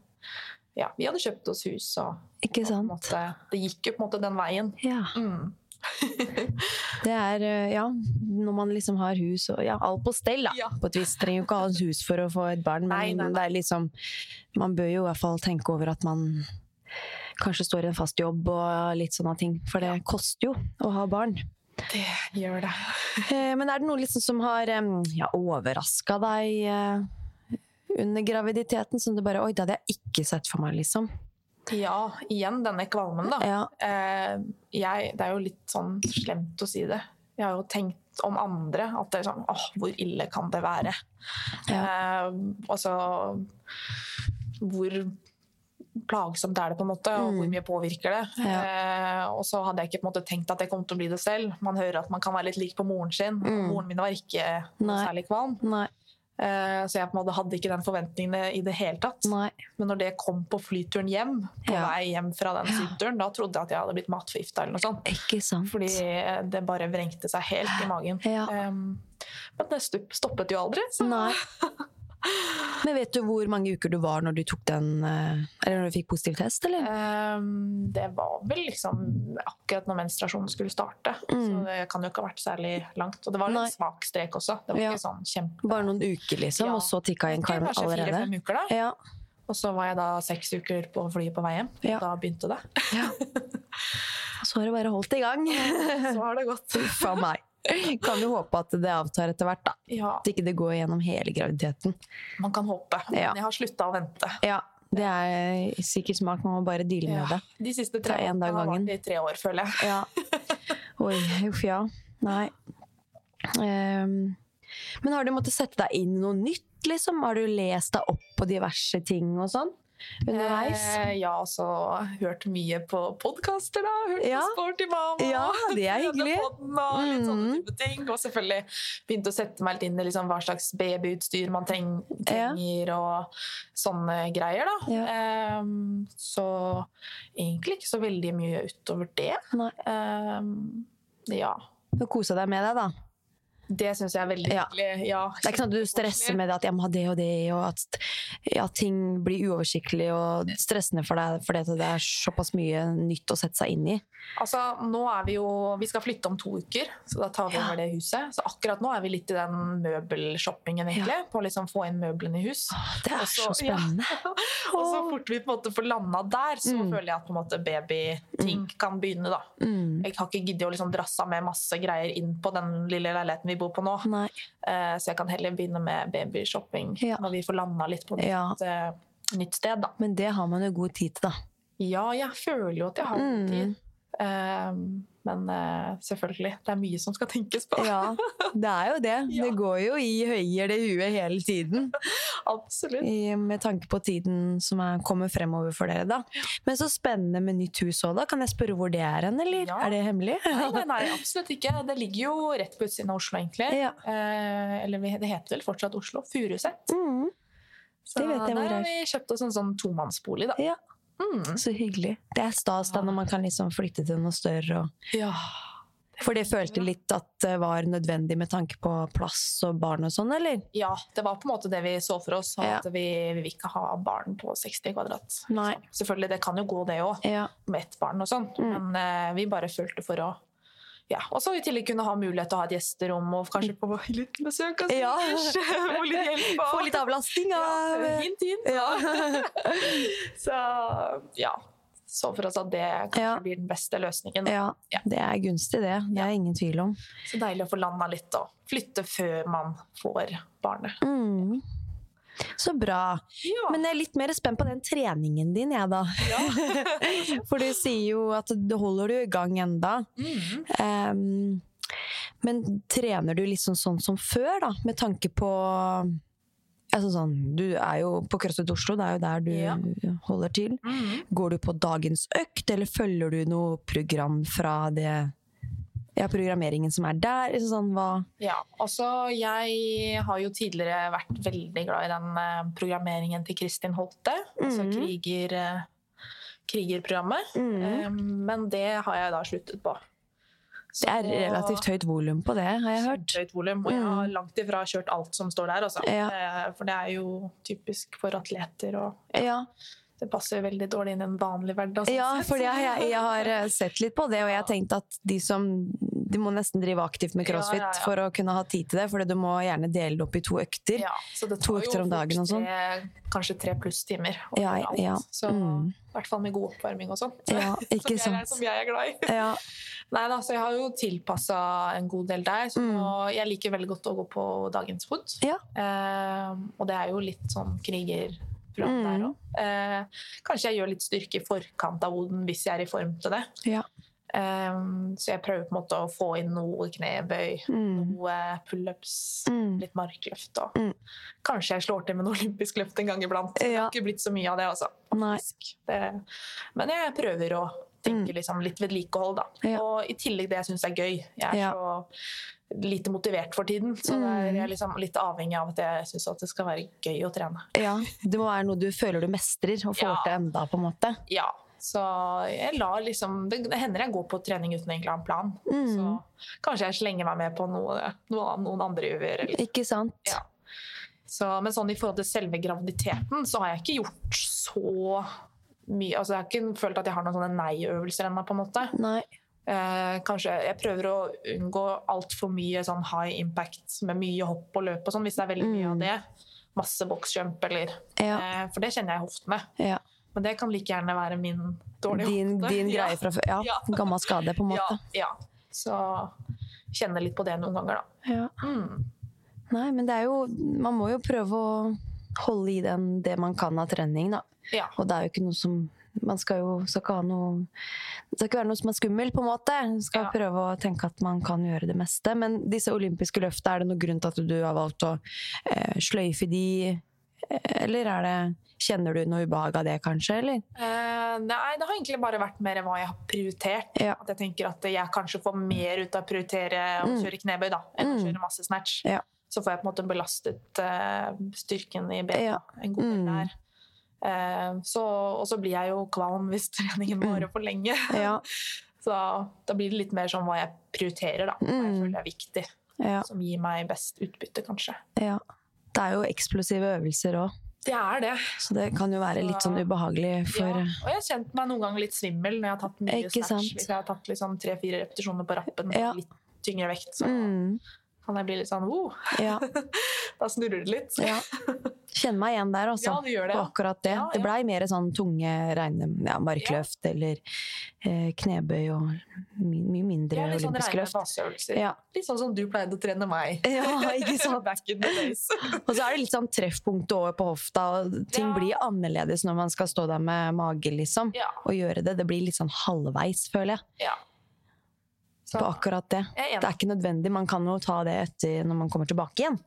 [SPEAKER 3] Ja, vi hadde kjøpt oss hus, og,
[SPEAKER 1] ikke
[SPEAKER 3] og på en måte, det gikk jo på en måte den veien.
[SPEAKER 1] Ja.
[SPEAKER 3] Mm.
[SPEAKER 1] Det er, eh, ja, når man liksom har hus og ja, alt på stell, da.
[SPEAKER 3] Ja.
[SPEAKER 1] På et vis. Trenger jo ikke ha et hus for å få et barn, men
[SPEAKER 3] Nei, nei, nei.
[SPEAKER 1] det er liksom Man bør jo i hvert fall tenke over at man kanskje står i en fast jobb og litt sånne ting. For det koster jo å ha barn.
[SPEAKER 3] Det gjør det.
[SPEAKER 1] Eh, Men er det noe liksom som har ja, overraska deg eh, under graviditeten? Som du bare Oi, det hadde jeg ikke sett for meg, liksom.
[SPEAKER 3] Ja, igjen denne kvalmen, da.
[SPEAKER 1] Ja.
[SPEAKER 3] Eh, jeg, det er jo litt sånn slemt å si det. Jeg har jo tenkt om andre at det er sånn åh, hvor ille kan det være? Eh, altså hvor plagsomt er det, på en måte, og
[SPEAKER 1] Mm.
[SPEAKER 3] hvor mye påvirker det? Eh, og så hadde jeg ikke på en måte tenkt at jeg kom til å bli det selv. Man hører at man kan være litt lik på moren sin.
[SPEAKER 1] Mm.
[SPEAKER 3] Moren min var ikke
[SPEAKER 1] Nei.
[SPEAKER 3] særlig kvalm.
[SPEAKER 1] Nei.
[SPEAKER 3] Eh, så jeg måte hadde ikke den forventningen i det hele tatt.
[SPEAKER 1] Nei.
[SPEAKER 3] Men når det kom på flyturen hjem, på
[SPEAKER 1] Ja.
[SPEAKER 3] vei hjem fra den sydenturen, da trodde jeg at jeg hadde blitt matforgifta eller noe sånt.
[SPEAKER 1] Ikke sant.
[SPEAKER 3] Fordi det bare vrengte seg helt i magen.
[SPEAKER 1] Ja.
[SPEAKER 3] Men det stoppet jo aldri. Så
[SPEAKER 1] Nei. Men vet du hvor mange uker du var når du tok den eh, Eller når du fikk positiv test, eller?
[SPEAKER 3] um, det var vel liksom akkurat når menstruasjonen skulle starte.
[SPEAKER 1] Mm.
[SPEAKER 3] Så det kan jo ikke ha vært særlig langt. Og det var litt
[SPEAKER 1] Nei.
[SPEAKER 3] svak strek også. Det var
[SPEAKER 1] Ja.
[SPEAKER 3] ikke sånn kjempe...
[SPEAKER 1] Bare noen uker, liksom,
[SPEAKER 3] Ja.
[SPEAKER 1] og så tikka inn karmen
[SPEAKER 3] Kanskje
[SPEAKER 1] allerede?
[SPEAKER 3] fire-fem uker, da.
[SPEAKER 1] Ja.
[SPEAKER 3] Og så var jeg da seks uker på flyet på vei hjem.
[SPEAKER 1] Ja.
[SPEAKER 3] Da begynte det.
[SPEAKER 1] Så har det bare holdt i gang.
[SPEAKER 3] Så har det gått.
[SPEAKER 1] Fra meg. Kan jo håpe at det avtar etter hvert, da.
[SPEAKER 3] Ja,
[SPEAKER 1] At ikke det går gjennom hele graviditeten.
[SPEAKER 3] man kan håpe. Men
[SPEAKER 1] Ja.
[SPEAKER 3] jeg har slutta å vente.
[SPEAKER 1] Ja, det er sikkert smart. Man må bare deale med
[SPEAKER 3] Ja.
[SPEAKER 1] det.
[SPEAKER 3] De siste tre
[SPEAKER 1] årene en
[SPEAKER 3] har vart i tre år, føler jeg.
[SPEAKER 1] Ja. Oi, uff ja. Nei. Um, men har du måttet sette deg inn i noe nytt, liksom? Har du lest deg opp på diverse ting og sånn? Underveis?
[SPEAKER 3] Eh, ja, altså hørt mye på podkaster, da. Hørt
[SPEAKER 1] Ja.
[SPEAKER 3] på Sporty mamma.
[SPEAKER 1] Ja, det er hyggelig.
[SPEAKER 3] Podden Og litt sånne
[SPEAKER 1] Mhm.
[SPEAKER 3] type ting. Og selvfølgelig begynt å sette meg litt inn i liksom hva slags babyutstyr man treng,
[SPEAKER 1] Ja.
[SPEAKER 3] trenger, og sånne greier, da.
[SPEAKER 1] Ja.
[SPEAKER 3] Um, så egentlig ikke så veldig mye utover det.
[SPEAKER 1] Nei.
[SPEAKER 3] Um, ja.
[SPEAKER 1] Du kosa deg med det, da?
[SPEAKER 3] Det syns jeg er veldig
[SPEAKER 1] Ja.
[SPEAKER 3] hyggelig. Ja,
[SPEAKER 1] Det er ikke sånn at du stresser med det at jeg må ha det og det, og at ja, ting blir uoversiktlig og stressende for deg fordi det er såpass mye nytt å sette seg inn i.
[SPEAKER 3] Altså, nå er vi jo Vi skal flytte om to uker, så da tar vi over det huset. Så akkurat nå er vi litt i den møbelshoppingen, egentlig. På å liksom få inn møblene i hus.
[SPEAKER 1] Det er
[SPEAKER 3] Også, så-
[SPEAKER 1] spennende.
[SPEAKER 3] Og så fort vi på en måte får landa der, så
[SPEAKER 1] Mm.
[SPEAKER 3] føler jeg at på en måte babyting kan begynne, da.
[SPEAKER 1] Mm.
[SPEAKER 3] Jeg har ikke giddet å liksom drasse med masse greier inn på den lille leiligheten vi bor på nå. Eh, Så jeg kan heller begynne med babyshopping
[SPEAKER 1] Ja.
[SPEAKER 3] når vi får landa litt på nytt,
[SPEAKER 1] Ja.
[SPEAKER 3] eh, nytt sted, da.
[SPEAKER 1] Men det har man jo god tid til, da.
[SPEAKER 3] Ja, jeg føler jo at jeg har god
[SPEAKER 1] Mm.
[SPEAKER 3] tid. Eh, Men eh, selvfølgelig, det er mye som skal tenkes på.
[SPEAKER 1] Ja, det er jo det.
[SPEAKER 3] Ja.
[SPEAKER 1] Det går jo i høyere det huet hele tiden.
[SPEAKER 3] Absolutt.
[SPEAKER 1] I, med tanke på tiden som er, kommer fremover for dere, da. Men så spennende med nytt hus òg, da. Kan jeg spørre hvor det er hen, eller?
[SPEAKER 3] Ja.
[SPEAKER 1] Er det hemmelig?
[SPEAKER 3] Nei, nei, nei, absolutt ikke. Det ligger jo rett på utsiden av Oslo, egentlig. Eh, eller det heter vel fortsatt Oslo. Furuset.
[SPEAKER 1] Mm.
[SPEAKER 3] Så der har vi kjøpt oss en sånn tomannsbolig, da.
[SPEAKER 1] Ja,
[SPEAKER 3] Mm.
[SPEAKER 1] så hyggelig. Det er stas da når man kan liksom flytte til noe større. Og...
[SPEAKER 3] Ja.
[SPEAKER 1] For det følte litt at det var nødvendig med tanke på plass og barn og sånn, eller?
[SPEAKER 3] ja, det var på en måte det vi så for oss.
[SPEAKER 1] Ja.
[SPEAKER 3] At vi, vi vil ikke ha barn på 60 kvadrat.
[SPEAKER 1] Nei.
[SPEAKER 3] Så Selvfølgelig, det kan jo gå det òg,
[SPEAKER 1] Ja.
[SPEAKER 3] med ett barn og sånn.
[SPEAKER 1] Mm.
[SPEAKER 3] Men uh, vi bare følte for å ja, Og så i tillegg kunne ha mulighet til å ha et gjesterom og kanskje få litt besøk. Altså,
[SPEAKER 1] Ja.
[SPEAKER 3] Få litt hjelp.
[SPEAKER 1] Få litt avlastning av
[SPEAKER 3] Ja, hint, hint.
[SPEAKER 1] Ja.
[SPEAKER 3] Så ja. Så for oss at det kanskje
[SPEAKER 1] Ja.
[SPEAKER 3] blir den beste løsningen.
[SPEAKER 1] ja,
[SPEAKER 3] Ja.
[SPEAKER 1] det er gunstig, det. Det er ingen tvil om.
[SPEAKER 3] Så deilig å få landa litt og flytte før man får barnet.
[SPEAKER 1] Mm. Så bra.
[SPEAKER 3] Ja.
[SPEAKER 1] Men jeg er litt mer spent på den treningen din, jeg, da. For du sier jo at du holder du i gang enda.
[SPEAKER 3] Mm.
[SPEAKER 1] Um, men trener du liksom sånn som før, da? Med tanke på altså sånn, Du er jo på CrossFit Oslo, det er jo der du
[SPEAKER 3] Ja.
[SPEAKER 1] holder til.
[SPEAKER 3] Mm.
[SPEAKER 1] Går du på dagens økt, eller følger du noe program fra det ja, programmeringen som er der? Altså Sånn, hva
[SPEAKER 3] Ja, altså jeg har jo tidligere vært veldig glad i den eh, programmeringen til Kristin Holte. Altså
[SPEAKER 1] Mhm.
[SPEAKER 3] kriger, eh, krigerprogrammet. Mm. Men det har jeg da sluttet på. Så-
[SPEAKER 1] Det er relativt høyt volum på det, har jeg hørt.
[SPEAKER 3] Høyt volum. Og jeg har langt ifra kjørt alt som står der, altså.
[SPEAKER 1] Ja.
[SPEAKER 3] Eh, For det er jo typisk for atleter, og
[SPEAKER 1] Ja,
[SPEAKER 3] det passer veldig dårlig inn i en vanlig hverdag. sånn
[SPEAKER 1] ja for jeg, jeg, jeg har eh, sett litt på det, og jeg har tenkt at de som de må nesten drive aktivt med crossfit
[SPEAKER 3] ja, ja.
[SPEAKER 1] for å kunne ha tid til det, for du må gjerne dele det opp i to økter.
[SPEAKER 3] Ja, så det
[SPEAKER 1] To
[SPEAKER 3] tar jo
[SPEAKER 1] økter om dagen og sånn.
[SPEAKER 3] Kanskje tre pluss timer.
[SPEAKER 1] Ja, ja.
[SPEAKER 3] Så
[SPEAKER 1] Mm.
[SPEAKER 3] i hvert fall med god oppvarming og sånn.
[SPEAKER 1] Ja,
[SPEAKER 3] som, som jeg er glad i.
[SPEAKER 1] Ja,
[SPEAKER 3] Nei da, så jeg har jo tilpassa en god del der. Så
[SPEAKER 1] Mm.
[SPEAKER 3] jeg liker veldig godt å gå på dagens fot.
[SPEAKER 1] Ja.
[SPEAKER 3] Eh, og det er jo litt sånn krigerprogram
[SPEAKER 1] Mm.
[SPEAKER 3] der òg. Eh, kanskje jeg gjør litt styrke i forkant av hoden hvis jeg er i form til det.
[SPEAKER 1] ja.
[SPEAKER 3] Eh, så jeg prøver på en måte å få inn noe knebøy,
[SPEAKER 1] Mm.
[SPEAKER 3] noe pullups,
[SPEAKER 1] Mm.
[SPEAKER 3] litt markløft. Og
[SPEAKER 1] Mm.
[SPEAKER 3] kanskje jeg slår til med noe olympisk løft en gang iblant. Det har ikke blitt så mye av det, altså. Det, men jeg prøver å tenke liksom litt vedlikehold, da.
[SPEAKER 1] Mm. Ja.
[SPEAKER 3] Og i tillegg det jeg syns er gøy. Jeg er
[SPEAKER 1] Ja.
[SPEAKER 3] så lite motivert for tiden, så mm. jeg er liksom litt avhengig av at jeg syns det skal være gøy å trene.
[SPEAKER 1] ja. Det må være noe du føler du mestrer og får
[SPEAKER 3] Ja.
[SPEAKER 1] til enda, på en måte.
[SPEAKER 3] Ja, så jeg lar liksom Det, det hender jeg går på trening uten egentlig å ha en plan.
[SPEAKER 1] Mm.
[SPEAKER 3] Så kanskje jeg slenger meg med på noe, noe noen andre gjør.
[SPEAKER 1] Ikke sant?
[SPEAKER 3] Ja. Så, men sånn i forhold til selve graviditeten, så har jeg ikke gjort så mye altså Jeg har ikke følt at jeg har noen sånne nei-øvelser ennå, på en måte.
[SPEAKER 1] Nei.
[SPEAKER 3] Eh, kanskje Jeg prøver å unngå altfor mye sånn high impact med mye hopp og løp og sånn, hvis det er veldig mye
[SPEAKER 1] Mm.
[SPEAKER 3] av det. Masse boksjump eller
[SPEAKER 1] Ja.
[SPEAKER 3] eh, For det kjenner jeg i hoftene.
[SPEAKER 1] ja.
[SPEAKER 3] Men det kan like gjerne være min dårlige
[SPEAKER 1] Din,
[SPEAKER 3] hofte.
[SPEAKER 1] din greie fra før. Ja. Gammel skade, på en måte.
[SPEAKER 3] ja. Så kjenner litt på det noen ganger, da.
[SPEAKER 1] Ja.
[SPEAKER 3] Mm.
[SPEAKER 1] Nei, men det er jo Man må jo prøve å holde i den det man kan av trening, da.
[SPEAKER 3] Ja.
[SPEAKER 1] Og det er jo ikke noe som Man skal jo skal ikke ha noe Det skal ikke være noe som er skummelt, på en måte. Man skal
[SPEAKER 3] Ja.
[SPEAKER 1] prøve å tenke at man kan gjøre det meste. Men disse olympiske løftene, er det noen grunn til at du har valgt å eh, sløyfe de Eller er det Kjenner du noe ubehag av det, kanskje? Eller?
[SPEAKER 3] Eh, nei, det har egentlig bare vært mer hva jeg har prioritert.
[SPEAKER 1] Ja.
[SPEAKER 3] At jeg tenker at jeg kanskje får mer ut av å prioritere å
[SPEAKER 1] Mm.
[SPEAKER 3] kjøre knebøy da, enn å
[SPEAKER 1] Mm.
[SPEAKER 3] kjøre masse snatch.
[SPEAKER 1] Ja.
[SPEAKER 3] Så får jeg på en måte belastet uh, styrken i bena
[SPEAKER 1] Ja.
[SPEAKER 3] en god del
[SPEAKER 1] Mm.
[SPEAKER 3] der. Eh, så, og så blir jeg jo kvalm hvis treningen varer for lenge.
[SPEAKER 1] Mm. Ja.
[SPEAKER 3] Så da blir det litt mer sånn hva jeg prioriterer, da. Hva jeg
[SPEAKER 1] Mm.
[SPEAKER 3] føler er viktig.
[SPEAKER 1] Ja.
[SPEAKER 3] Som gir meg best utbytte, kanskje.
[SPEAKER 1] ja. Det er jo eksplosive øvelser òg,
[SPEAKER 3] Det er det.
[SPEAKER 1] så det kan jo være litt sånn ubehagelig for
[SPEAKER 3] Ja. Og jeg har kjent meg noen ganger litt svimmel når jeg har tatt mye snatch. Hvis jeg har tatt liksom tre-fire repetisjoner på rappen med
[SPEAKER 1] Ja.
[SPEAKER 3] litt tyngre vekt, så
[SPEAKER 1] mm.
[SPEAKER 3] Kan jeg bli litt sånn oh,
[SPEAKER 1] Ja.
[SPEAKER 3] Da snurrer det litt.
[SPEAKER 1] ja. Kjenner meg igjen der, altså.
[SPEAKER 3] Ja, du gjør det.
[SPEAKER 1] På akkurat det.
[SPEAKER 3] Ja,
[SPEAKER 1] Det
[SPEAKER 3] ja.
[SPEAKER 1] blei mer sånn tunge regne, ja, markløft eller eh, knebøy og my mye mindre
[SPEAKER 3] Ja, litt sånn
[SPEAKER 1] olympisk løft. Ja.
[SPEAKER 3] Litt sånn som du pleide å trene meg.
[SPEAKER 1] Ja, ikke sant?
[SPEAKER 3] Back in the days.
[SPEAKER 1] Og så er det litt sånn treffpunkt over på hofta, og ting blir annerledes når man skal stå der med mage, liksom. Og gjøre det. Det blir litt sånn halvveis, føler jeg,
[SPEAKER 3] ja. Så,
[SPEAKER 1] på akkurat det. Det er ikke nødvendig, man kan jo ta det etter når man kommer tilbake igjen.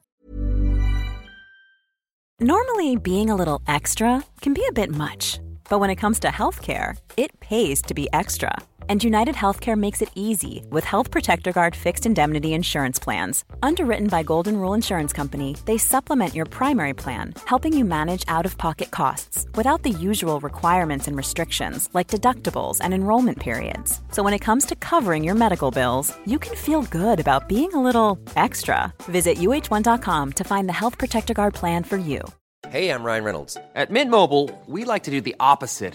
[SPEAKER 2] Normally, being a little extra can be a bit much, but when it comes to healthcare, it pays to be extra. And United Healthcare makes it easy with Health Protector Guard fixed indemnity insurance plans. Underwritten by Golden Rule Insurance Company, they supplement your primary plan, helping you manage out of pocket costs without the usual requirements and restrictions like deductibles and enrollment periods. So when it comes to covering your medical bills, you can feel good about being a little extra. Visit uh1.com to find the Health Protector Guard plan for you.
[SPEAKER 4] Hey, I'm Ryan Reynolds. At Mint Mobile, we like to do the opposite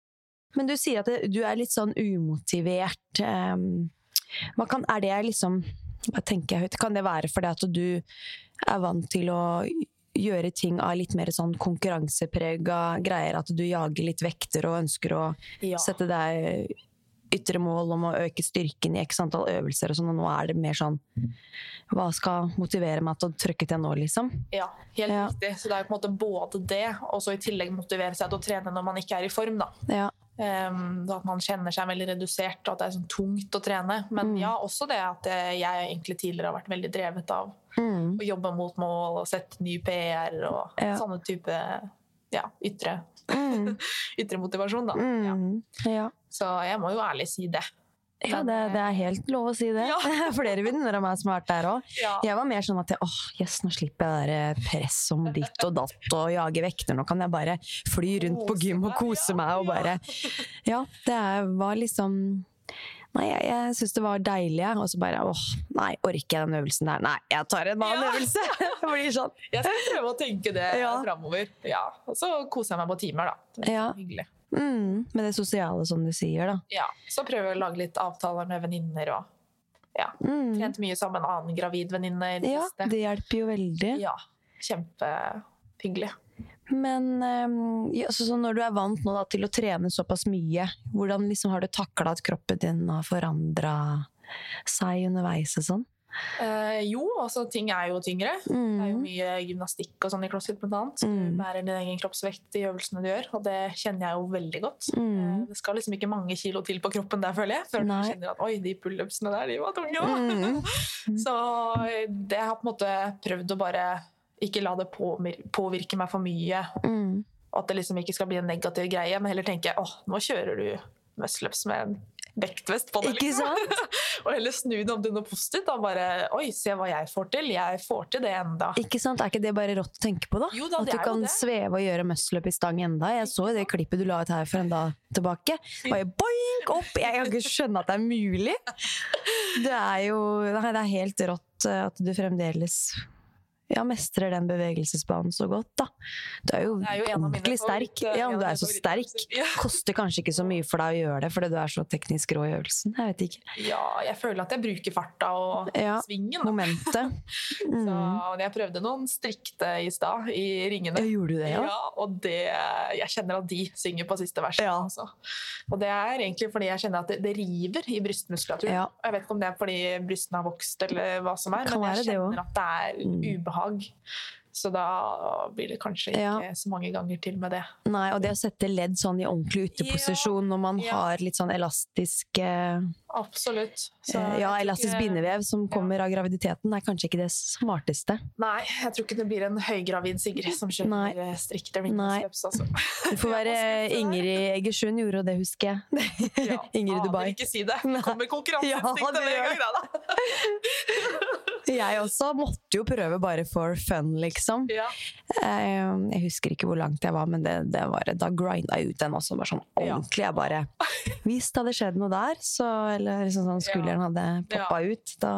[SPEAKER 1] Men du sier at det, du er litt sånn umotivert. Um, kan, er det liksom Hva tenker jeg høyt? Kan det være fordi at du er vant til å gjøre ting av litt mer sånn konkurranseprega greier? At du jager litt vekter og ønsker å
[SPEAKER 3] Ja.
[SPEAKER 1] sette deg ytre mål om å øke styrken i x antall øvelser og sånn, og nå er det mer sånn Hva skal motivere meg til å trykke til nå, liksom?
[SPEAKER 3] Ja, helt
[SPEAKER 1] Ja.
[SPEAKER 3] riktig. Så det er på en måte både det, og så i tillegg motivere seg til å trene når man ikke er i form. da.
[SPEAKER 1] Ja.
[SPEAKER 3] Um, at man kjenner seg veldig redusert, og at det er sånn tungt å trene. Men
[SPEAKER 1] Mm.
[SPEAKER 3] ja, også det at jeg egentlig tidligere har vært veldig drevet av
[SPEAKER 1] Mm.
[SPEAKER 3] å jobbe mot mål og sette ny PR og
[SPEAKER 1] Ja.
[SPEAKER 3] sånne type ja, ytre,
[SPEAKER 1] Mm.
[SPEAKER 3] ytre motivasjon. Da. Ja.
[SPEAKER 1] Mm. Ja.
[SPEAKER 3] Så jeg må jo ærlig si det.
[SPEAKER 1] Ja, det, det er helt lov å si det.
[SPEAKER 3] Ja.
[SPEAKER 1] Flere venninner av meg som har vært der òg.
[SPEAKER 3] Ja.
[SPEAKER 1] Jeg var mer sånn at jeg, åh, yes, nå slipper jeg det press om ditt og datt og jage vekter. Nå kan jeg bare fly rundt på gym og kose meg og bare Ja, det var liksom Nei, jeg, jeg syns det var deilig, jeg. Og så bare åh, nei, orker jeg den øvelsen der? Nei, jeg tar en annen
[SPEAKER 3] Ja.
[SPEAKER 1] øvelse! Det blir sånn.
[SPEAKER 3] Jeg skal prøve å tenke det
[SPEAKER 1] Ja.
[SPEAKER 3] framover. Ja. Og så koser jeg meg på timer, da. Det er
[SPEAKER 1] Ja.
[SPEAKER 3] hyggelig.
[SPEAKER 1] Mm, med det sosiale, som du sier, da.
[SPEAKER 3] Ja. Så prøver jeg å lage litt avtaler med venninner og ja.
[SPEAKER 1] Mm.
[SPEAKER 3] Trent mye sammen med en annen gravid venninne i det
[SPEAKER 1] Ja,
[SPEAKER 3] siste.
[SPEAKER 1] det hjelper jo veldig.
[SPEAKER 3] Ja. Kjempehyggelig.
[SPEAKER 1] Men ehm, ja, så, så når du er vant nå da, til å trene såpass mye, hvordan liksom har du takla at kroppen din har forandra seg underveis og sånn?
[SPEAKER 3] Eh, jo, altså ting er jo tyngre. Det er jo
[SPEAKER 1] Mm.
[SPEAKER 3] mye gymnastikk og sånn i CrossFit bl.a.
[SPEAKER 1] Mm.
[SPEAKER 3] Du bærer din egen kroppsvekt i øvelsene du gjør, og det kjenner jeg jo veldig godt.
[SPEAKER 1] Mm.
[SPEAKER 3] Eh, Det skal liksom ikke mange kilo til på kroppen der, føler jeg, før
[SPEAKER 1] Nei.
[SPEAKER 3] du kjenner at oi, de pullupsene der, de var tunge.
[SPEAKER 1] Mm.
[SPEAKER 3] Så det har på en måte prøvd å bare ikke la det påvirke meg for mye.
[SPEAKER 1] Mm.
[SPEAKER 3] At det liksom ikke skal bli en negativ greie, men heller tenke åh, nå kjører du muscleups med en vektvest på
[SPEAKER 1] det. Sant?
[SPEAKER 3] og heller snu det om til noe positivt. Da bare oi, se hva jeg får til. Jeg får til det enda.
[SPEAKER 1] Ikke sant? Er ikke det bare rått å tenke på, da?
[SPEAKER 3] Jo da,
[SPEAKER 1] At du kan sveve og gjøre muscle-up i stang enda. Jeg så jo det klippet du la ut her for en dag tilbake. Bare boink opp! Jeg kan ikke skjønne at det er mulig! Det er jo Nei, det er helt rått eh, at du fremdeles ja, mestrer den bevegelsesbanen så godt, da. Du er jo,
[SPEAKER 3] Det er jo
[SPEAKER 1] ordentlig sterk. Ja,
[SPEAKER 3] en
[SPEAKER 1] du er så sterk. Koster kanskje ikke så mye for deg å gjøre det, fordi du er så teknisk rå i øvelsen. Jeg vet ikke.
[SPEAKER 3] Ja, jeg føler at jeg bruker farta og
[SPEAKER 1] Ja,
[SPEAKER 3] svingen. da.
[SPEAKER 1] Momentet. Mm.
[SPEAKER 3] Så jeg prøvde noen strikte i stad, i ringene.
[SPEAKER 1] Ja, gjorde du det, ja?
[SPEAKER 3] Ja, og det, jeg kjenner at de synger på siste verset.
[SPEAKER 1] Ja.
[SPEAKER 3] Altså. Og det er egentlig fordi jeg kjenner at det, det river i brystmuskulaturen.
[SPEAKER 1] Ja.
[SPEAKER 3] Jeg vet ikke om det er fordi brystene har vokst, eller hva som er, men jeg kjenner
[SPEAKER 1] det
[SPEAKER 3] at det er
[SPEAKER 1] Mm.
[SPEAKER 3] Ubehag. Så da blir det kanskje ikke
[SPEAKER 1] Ja.
[SPEAKER 3] så mange ganger til med det.
[SPEAKER 1] Nei, og det å sette ledd sånn i ordentlig uteposisjon når man
[SPEAKER 3] Ja.
[SPEAKER 1] har litt sånn elastisk eh,
[SPEAKER 3] Absolutt. Så
[SPEAKER 1] eh, Ja, elastisk
[SPEAKER 3] ikke-
[SPEAKER 1] bindevev som kommer av graviditeten, er kanskje ikke det smarteste.
[SPEAKER 3] Nei, jeg tror ikke det blir en høygravid Sigrid som
[SPEAKER 1] Nei.
[SPEAKER 3] kjører
[SPEAKER 1] Nei.
[SPEAKER 3] ringmuslips. Altså.
[SPEAKER 1] Du får være. Ingrid Egersund gjorde jo det, husker jeg.
[SPEAKER 3] Ja,
[SPEAKER 1] Ingrid
[SPEAKER 3] jeg
[SPEAKER 1] Dubai.
[SPEAKER 3] Ikke si det. Det kommer konkurranseinstinkt
[SPEAKER 1] Ja, det
[SPEAKER 3] med en gang. da.
[SPEAKER 1] Jeg også måtte jo prøve bare for fun, liksom.
[SPEAKER 3] Ja.
[SPEAKER 1] Eh, Jeg husker ikke hvor langt jeg var, men det, det var, da grinda jeg ut den også. Bare sånn ordentlig. Jeg bare Hvis det hadde skjedd noe der, så, eller liksom sånn skulderen hadde poppa ut, da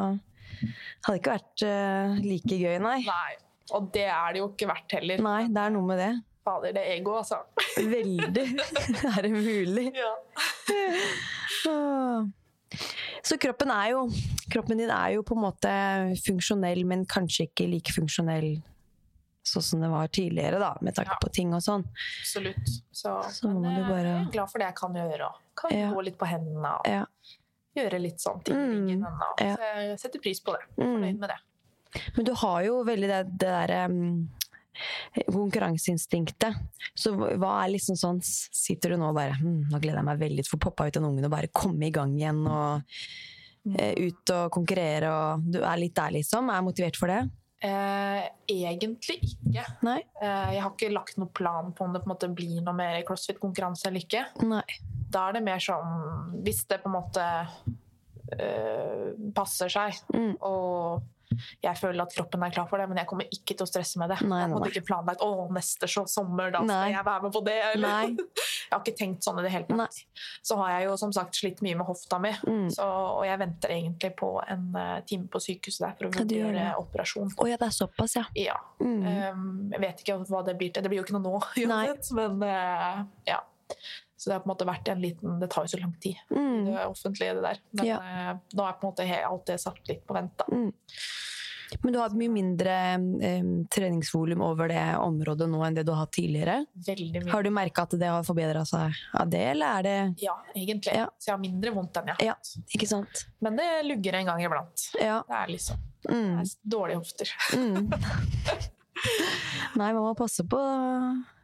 [SPEAKER 1] hadde det ikke vært uh, like gøy, nei.
[SPEAKER 3] Nei. Og det er det jo ikke verdt heller.
[SPEAKER 1] Nei, det er noe med det.
[SPEAKER 3] Fader, det er ego, altså.
[SPEAKER 1] Veldig. er det mulig?
[SPEAKER 3] Ja.
[SPEAKER 1] Så kroppen er jo Kroppen din er jo på en måte funksjonell, men kanskje ikke like funksjonell sånn som det var tidligere, da, med tanke
[SPEAKER 3] Ja.
[SPEAKER 1] på ting og sånn.
[SPEAKER 3] Absolutt. Så,
[SPEAKER 1] Så må
[SPEAKER 3] men
[SPEAKER 1] du
[SPEAKER 3] eh,
[SPEAKER 1] bare-
[SPEAKER 3] jeg er glad for det jeg kan gjøre. og Kan
[SPEAKER 1] Ja.
[SPEAKER 3] gå litt på hendene og
[SPEAKER 1] Ja.
[SPEAKER 3] gjøre litt sånn ting
[SPEAKER 1] Mm.
[SPEAKER 3] Så jeg setter pris på det.
[SPEAKER 1] Mm.
[SPEAKER 3] Fornøyd med det.
[SPEAKER 1] Men du har jo veldig det, det derre um, konkurranseinstinktet. Så hva er liksom sånn Sitter du nå og bare hm, Nå gleder jeg meg veldig til å få poppa ut den ungen og bare komme i gang igjen og eh, ut og konkurrere og Du er litt der, liksom? Er motivert for det?
[SPEAKER 3] Eh, egentlig ikke.
[SPEAKER 1] Nei?
[SPEAKER 3] Eh, jeg har ikke lagt noen plan på om det på en måte blir noe mer crossfit-konkurranse eller ikke.
[SPEAKER 1] Nei.
[SPEAKER 3] Da er det mer sånn Hvis det på en måte eh, passer seg,
[SPEAKER 1] Mm.
[SPEAKER 3] og jeg føler at kroppen er klar for det, men jeg kommer ikke til å stresse med det.
[SPEAKER 1] Nei,
[SPEAKER 3] jeg
[SPEAKER 1] nei,
[SPEAKER 3] måtte
[SPEAKER 1] hadde
[SPEAKER 3] ikke planlagt å, neste så, sommer, da skal
[SPEAKER 1] Nei.
[SPEAKER 3] jeg være med på det. Eller?
[SPEAKER 1] Nei.
[SPEAKER 3] jeg har ikke tenkt sånn i det hele tatt. Så har jeg jo som sagt slitt mye med hofta mi,
[SPEAKER 1] Mm.
[SPEAKER 3] så, og jeg venter egentlig på en uh, time på sykehuset der for å
[SPEAKER 1] Ja,
[SPEAKER 3] vurdere
[SPEAKER 1] det.
[SPEAKER 3] operasjon.
[SPEAKER 1] Å ja, det er såpass, ja.
[SPEAKER 3] Ja.
[SPEAKER 1] Mm.
[SPEAKER 3] Um, jeg vet ikke hva det blir til. Det blir jo ikke noe nå, uansett. Men uh, ja. Så det har på en måte vært en liten Det tar jo så lang tid,
[SPEAKER 1] Mm.
[SPEAKER 3] det offentlige, det der. Men
[SPEAKER 1] Ja.
[SPEAKER 3] eh, nå er på en måte alt det satt litt på vent, da.
[SPEAKER 1] Men du har mye mindre eh, treningsvolum over det området nå enn det du har hatt tidligere.
[SPEAKER 3] Veldig mye.
[SPEAKER 1] Har du merka at det har forbedra seg av det, eller er det
[SPEAKER 3] Ja, egentlig.
[SPEAKER 1] Ja.
[SPEAKER 3] Så jeg har mindre vondt enn jeg har
[SPEAKER 1] Ja.
[SPEAKER 3] hatt.
[SPEAKER 1] Ikke sant?
[SPEAKER 3] Men det lugger en gang iblant.
[SPEAKER 1] Ja.
[SPEAKER 3] Det er liksom
[SPEAKER 1] Mm.
[SPEAKER 3] det er dårlige hofter.
[SPEAKER 1] Mm. Nei, man må passe på,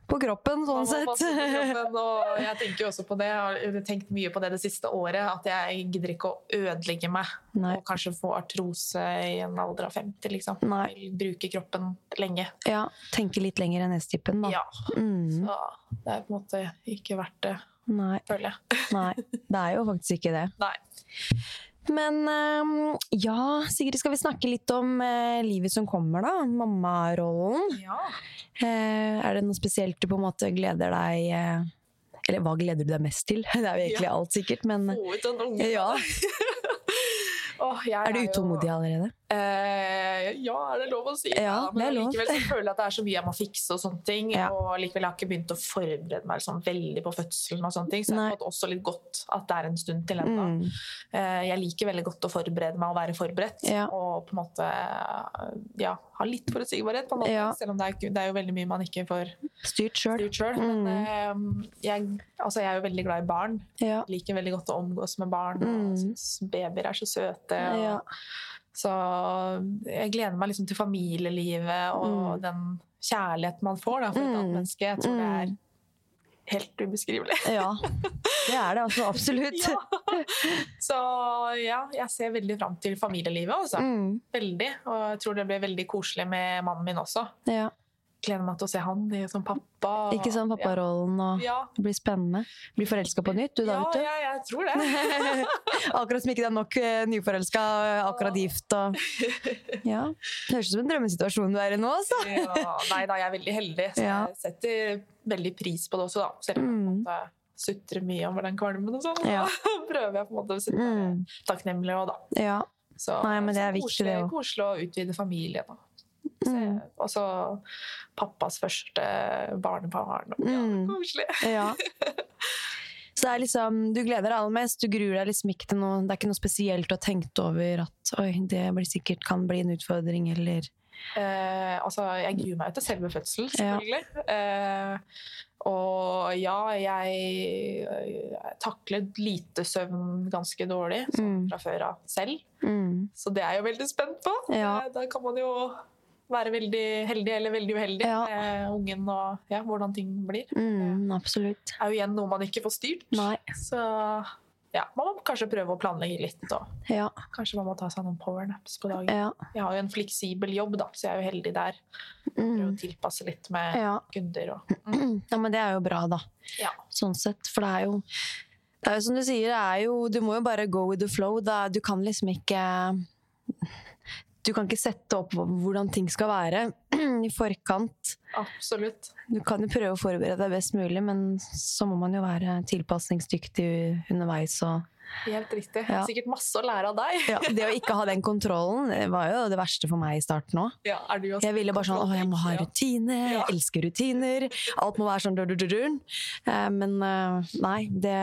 [SPEAKER 1] på kroppen, sånn
[SPEAKER 3] på
[SPEAKER 1] sett.
[SPEAKER 3] kroppen, og jeg tenker også på det. Jeg har tenkt mye på det det siste året. At jeg gidder ikke å ødelegge meg
[SPEAKER 1] Nei.
[SPEAKER 3] og kanskje få artrose i en alder av 50. Liksom.
[SPEAKER 1] Nei.
[SPEAKER 3] Bruke kroppen lenge.
[SPEAKER 1] Ja, tenke litt lenger enn S-tippen, da.
[SPEAKER 3] Ja.
[SPEAKER 1] Mm.
[SPEAKER 3] Så det er på en måte ikke verdt det,
[SPEAKER 1] Nei,
[SPEAKER 3] føler jeg.
[SPEAKER 1] nei, det er jo faktisk ikke det.
[SPEAKER 3] Nei.
[SPEAKER 1] Men eh, ja, Sigrid, skal vi snakke litt om eh, livet som kommer, da? Mammarollen.
[SPEAKER 3] Ja.
[SPEAKER 1] Eh, er det noe spesielt du på en måte gleder deg eh, Eller hva gleder du deg mest til? Det er jo egentlig
[SPEAKER 3] Ja.
[SPEAKER 1] alt, sikkert, men
[SPEAKER 3] Få ut en unge.
[SPEAKER 1] ja.
[SPEAKER 3] Jeg
[SPEAKER 1] Er du utålmodig allerede?
[SPEAKER 3] Eh, ja, er det lov å si?
[SPEAKER 1] Ja,
[SPEAKER 3] men
[SPEAKER 1] er lov.
[SPEAKER 3] likevel så føler jeg at det er så mye jeg må fikse og sånne ting.
[SPEAKER 1] Ja.
[SPEAKER 3] Og likevel har jeg ikke begynt å forberede meg sånn veldig på fødselen og sånne ting. Så jeg har fått også litt godt at det er en stund til ennå.
[SPEAKER 1] Mm.
[SPEAKER 3] Eh, jeg liker veldig godt å forberede meg og være forberedt.
[SPEAKER 1] Ja.
[SPEAKER 3] Og på en måte ja, ha litt forutsigbarhet, på en måte.
[SPEAKER 1] Ja.
[SPEAKER 3] Selv om det er, det er jo veldig mye man ikke får
[SPEAKER 1] Styrt sjøl. Mm.
[SPEAKER 3] Men eh, jeg, altså, jeg er jo veldig glad i barn.
[SPEAKER 1] Ja.
[SPEAKER 3] Liker veldig godt å omgås med barn.
[SPEAKER 1] Mm.
[SPEAKER 3] Syns babyer er så søte. Og,
[SPEAKER 1] Ja.
[SPEAKER 3] Så jeg gleder meg liksom til familielivet og
[SPEAKER 1] Mm.
[SPEAKER 3] den kjærligheten man får da, for et
[SPEAKER 1] Mm.
[SPEAKER 3] annet menneske. Jeg tror det er
[SPEAKER 1] Mm.
[SPEAKER 3] helt ubeskrivelig.
[SPEAKER 1] ja. Det er det altså, absolutt.
[SPEAKER 3] Ja. Så ja, jeg ser veldig fram til familielivet, altså.
[SPEAKER 1] Mm.
[SPEAKER 3] Veldig. Og jeg tror det blir veldig koselig med mannen min også.
[SPEAKER 1] Ja.
[SPEAKER 3] Gleder meg til å se han i- som pappa.
[SPEAKER 1] Ikke sånn papparollen og
[SPEAKER 3] Ja.
[SPEAKER 1] Det blir spennende. Blir forelska på nytt, du da, vet du.
[SPEAKER 3] ja, jeg tror det.
[SPEAKER 1] akkurat som ikke det er nok uh, nyforelska, akkurat gift og Ja. Det høres ut som en drømmesituasjon du er i nå, altså.
[SPEAKER 3] Ja, nei da, jeg er veldig heldig, så
[SPEAKER 1] Ja.
[SPEAKER 3] jeg setter veldig pris på det også, da. Selv om jeg på sutrer mye over den kvalmen og sånn.
[SPEAKER 1] Ja.
[SPEAKER 3] prøver jeg på en måte å være
[SPEAKER 1] Mm.
[SPEAKER 3] takknemlig òg, da.
[SPEAKER 1] Ja.
[SPEAKER 3] Så,
[SPEAKER 1] Nei, men det er viktig, det også.
[SPEAKER 3] koselig å utvide familien. Da.
[SPEAKER 1] Mm.
[SPEAKER 3] Og så pappas første barnebarn. Ja,
[SPEAKER 1] Mm.
[SPEAKER 3] koselig.
[SPEAKER 1] Ja. Så det er liksom, du gleder deg aller mest, du gruer deg liksom ikke til noe Det er ikke noe spesielt du har tenkt over at oi, det blir sikkert kan bli en utfordring, eller
[SPEAKER 3] Eh, altså, jeg gruer meg jo til selve fødselen,
[SPEAKER 1] Ja.
[SPEAKER 3] selvfølgelig. Eh, og ja, jeg jeg takler lite søvn ganske dårlig sånn
[SPEAKER 1] Mm.
[SPEAKER 3] fra før av selv.
[SPEAKER 1] mm.
[SPEAKER 3] Så det er jeg jo veldig spent på.
[SPEAKER 1] Ja.
[SPEAKER 3] Eh, Da kan man jo være veldig heldig eller veldig uheldig
[SPEAKER 1] Ja.
[SPEAKER 3] med ungen og ja, hvordan ting blir.
[SPEAKER 1] Mm, absolutt.
[SPEAKER 3] Det er jo igjen noe man ikke får styrt.
[SPEAKER 1] Nei.
[SPEAKER 3] Så ja, man må kanskje prøve å planlegge litt. Og
[SPEAKER 1] Ja.
[SPEAKER 3] kanskje man må ta seg noen powernaps på dagen.
[SPEAKER 1] Ja.
[SPEAKER 3] Jeg har jo en fleksibel jobb, da, så jeg er jo heldig der.
[SPEAKER 1] Mm.
[SPEAKER 3] å tilpasse litt med
[SPEAKER 1] Ja.
[SPEAKER 3] kunder og mm,
[SPEAKER 1] ja, men det er jo bra, da.
[SPEAKER 3] ja.
[SPEAKER 1] Sånn sett. For det er jo det er jo som du sier, det er jo, du må jo bare go with the flow. Da. Du kan liksom ikke Du kan ikke sette opp hvordan ting skal være i forkant.
[SPEAKER 3] Absolutt.
[SPEAKER 1] Du kan jo prøve å forberede deg best mulig, men så må man jo være tilpasningsdyktig underveis. Og,
[SPEAKER 3] Helt riktig.
[SPEAKER 1] Ja.
[SPEAKER 3] Sikkert masse å lære av deg.
[SPEAKER 1] ja, det å ikke ha den kontrollen var jo det verste for meg i starten òg.
[SPEAKER 3] Ja,
[SPEAKER 1] Jeg ville bare sånn Å, jeg må ha
[SPEAKER 3] Ja.
[SPEAKER 1] Jeg elsker rutiner. Alt må være sånn dur-dur-dur. Eh, Men eh, nei, det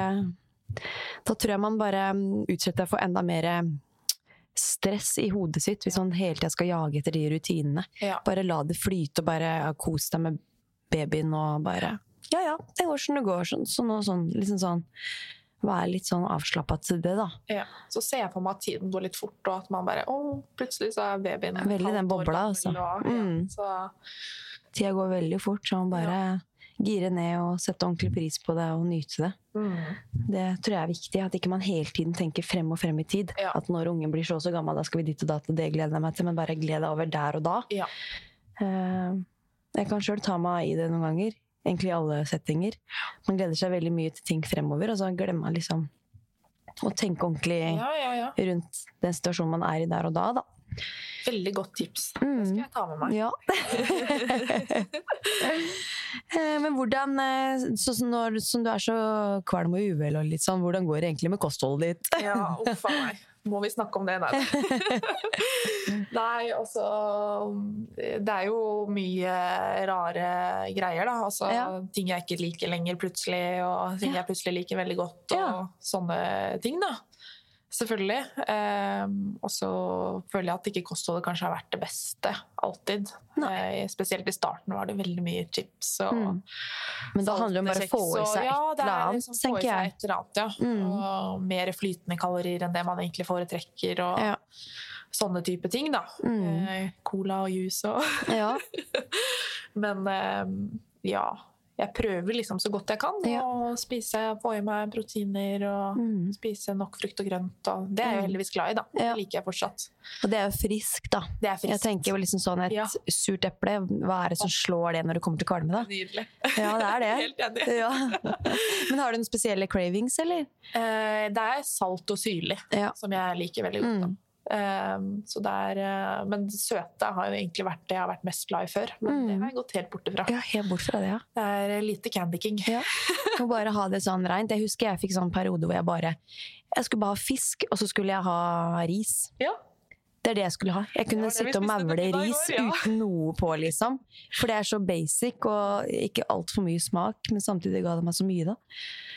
[SPEAKER 1] Da tror jeg man bare mm, utsetter seg for enda mer stress i hodet sitt hvis man hele tida skal jage etter de rutinene.
[SPEAKER 3] Ja.
[SPEAKER 1] Bare la det flyte, og bare ja, kos deg med babyen og bare Ja ja, det går som det går. Sånn, sånn og sånn. Liksom sånn Være litt sånn avslappa til det, da.
[SPEAKER 3] Ja. Så ser jeg for meg at tiden går litt fort, og at man bare Å, plutselig så er babyen
[SPEAKER 1] Veldig den bobla, altså.
[SPEAKER 3] Og,
[SPEAKER 1] Mm.
[SPEAKER 3] ja, så
[SPEAKER 1] Tida går veldig fort, så man bare gire ned og sette ordentlig pris på det og nyte det.
[SPEAKER 3] mm.
[SPEAKER 1] Det tror jeg er viktig, at ikke man hele tiden tenker frem og frem i tid.
[SPEAKER 3] Ja.
[SPEAKER 1] At når ungen blir så og så gammel, da skal vi dit og da det gleder jeg meg til, men bare gled deg over der og da.
[SPEAKER 3] Ja.
[SPEAKER 1] Eh, jeg kan sjøl ta meg i det noen ganger, egentlig i alle settinger. Man gleder seg veldig mye til ting fremover, og så glemmer man liksom å tenke ordentlig
[SPEAKER 3] ja, ja, ja.
[SPEAKER 1] rundt den situasjonen man er i der og da, da.
[SPEAKER 3] Veldig godt tips. Det
[SPEAKER 1] Mm.
[SPEAKER 3] skal jeg ta med meg.
[SPEAKER 1] Ja. Eh, Men hvordan, eh, når, som du er så kvalm og uvel, og litt sånn, hvordan går det egentlig med kostholdet ditt?
[SPEAKER 3] Ja, uff meg. Må vi snakke om det? Nei. Nei, altså Det er jo mye rare greier, da. Altså,
[SPEAKER 1] Ja.
[SPEAKER 3] Ting jeg ikke liker lenger plutselig, og ting
[SPEAKER 1] Ja.
[SPEAKER 3] jeg plutselig liker veldig godt, og
[SPEAKER 1] Ja.
[SPEAKER 3] sånne ting, da. Selvfølgelig. Eh, og så føler jeg at ikke kostholdet kanskje har vært det beste alltid. Eh, spesielt i starten var det veldig mye chips og
[SPEAKER 1] Mm. Men da handler det om bare å få i seg et eller
[SPEAKER 3] er
[SPEAKER 1] annet,
[SPEAKER 3] liksom i
[SPEAKER 1] tenker jeg.
[SPEAKER 3] et eller annet, ja.
[SPEAKER 1] Mm.
[SPEAKER 3] Og mer flytende kalorier enn det man egentlig foretrekker, og
[SPEAKER 1] Ja.
[SPEAKER 3] sånne type ting, da.
[SPEAKER 1] Mm.
[SPEAKER 3] Eh, cola og juice og
[SPEAKER 1] Ja.
[SPEAKER 3] Men eh, ja. Jeg prøver liksom så godt jeg kan
[SPEAKER 1] Ja.
[SPEAKER 3] å spise, få i meg proteiner og
[SPEAKER 1] Mm.
[SPEAKER 3] spise nok frukt og grønt. Og det er jeg
[SPEAKER 1] Mm.
[SPEAKER 3] heldigvis glad i, da.
[SPEAKER 1] Ja.
[SPEAKER 3] Det liker jeg fortsatt.
[SPEAKER 1] Og det er jo friskt, da.
[SPEAKER 3] Det er
[SPEAKER 1] Jeg tenker jo liksom sånn et
[SPEAKER 3] Ja.
[SPEAKER 1] surt eple, hva er det som slår det når det kommer til kvalme, da?
[SPEAKER 3] Nydelig.
[SPEAKER 1] Ja, det er det.
[SPEAKER 3] Helt enig.
[SPEAKER 1] Ja. Men har du noen spesielle cravings, eller?
[SPEAKER 3] Eh, det er salt og syrlig som jeg liker veldig godt. Da.
[SPEAKER 1] Mm.
[SPEAKER 3] Eh, så det er, eh, men søte har jo egentlig vært det jeg har vært mest glad i før. Men
[SPEAKER 1] Mm.
[SPEAKER 3] det har jeg gått helt bort ifra.
[SPEAKER 1] Ja, helt bort fra det, ja.
[SPEAKER 3] Det er eh, lite Candy King.
[SPEAKER 1] Ja. Må bare ha det sånn reint. Jeg husker jeg fikk sånn periode hvor jeg bare Jeg skulle bare ha fisk, og så skulle jeg ha ris.
[SPEAKER 3] Ja.
[SPEAKER 1] Det er det jeg skulle ha. Jeg kunne sitte og maule ris
[SPEAKER 3] ja.
[SPEAKER 1] uten noe på, liksom. For det er så basic, og ikke altfor mye smak, men samtidig ga det meg så mye, da.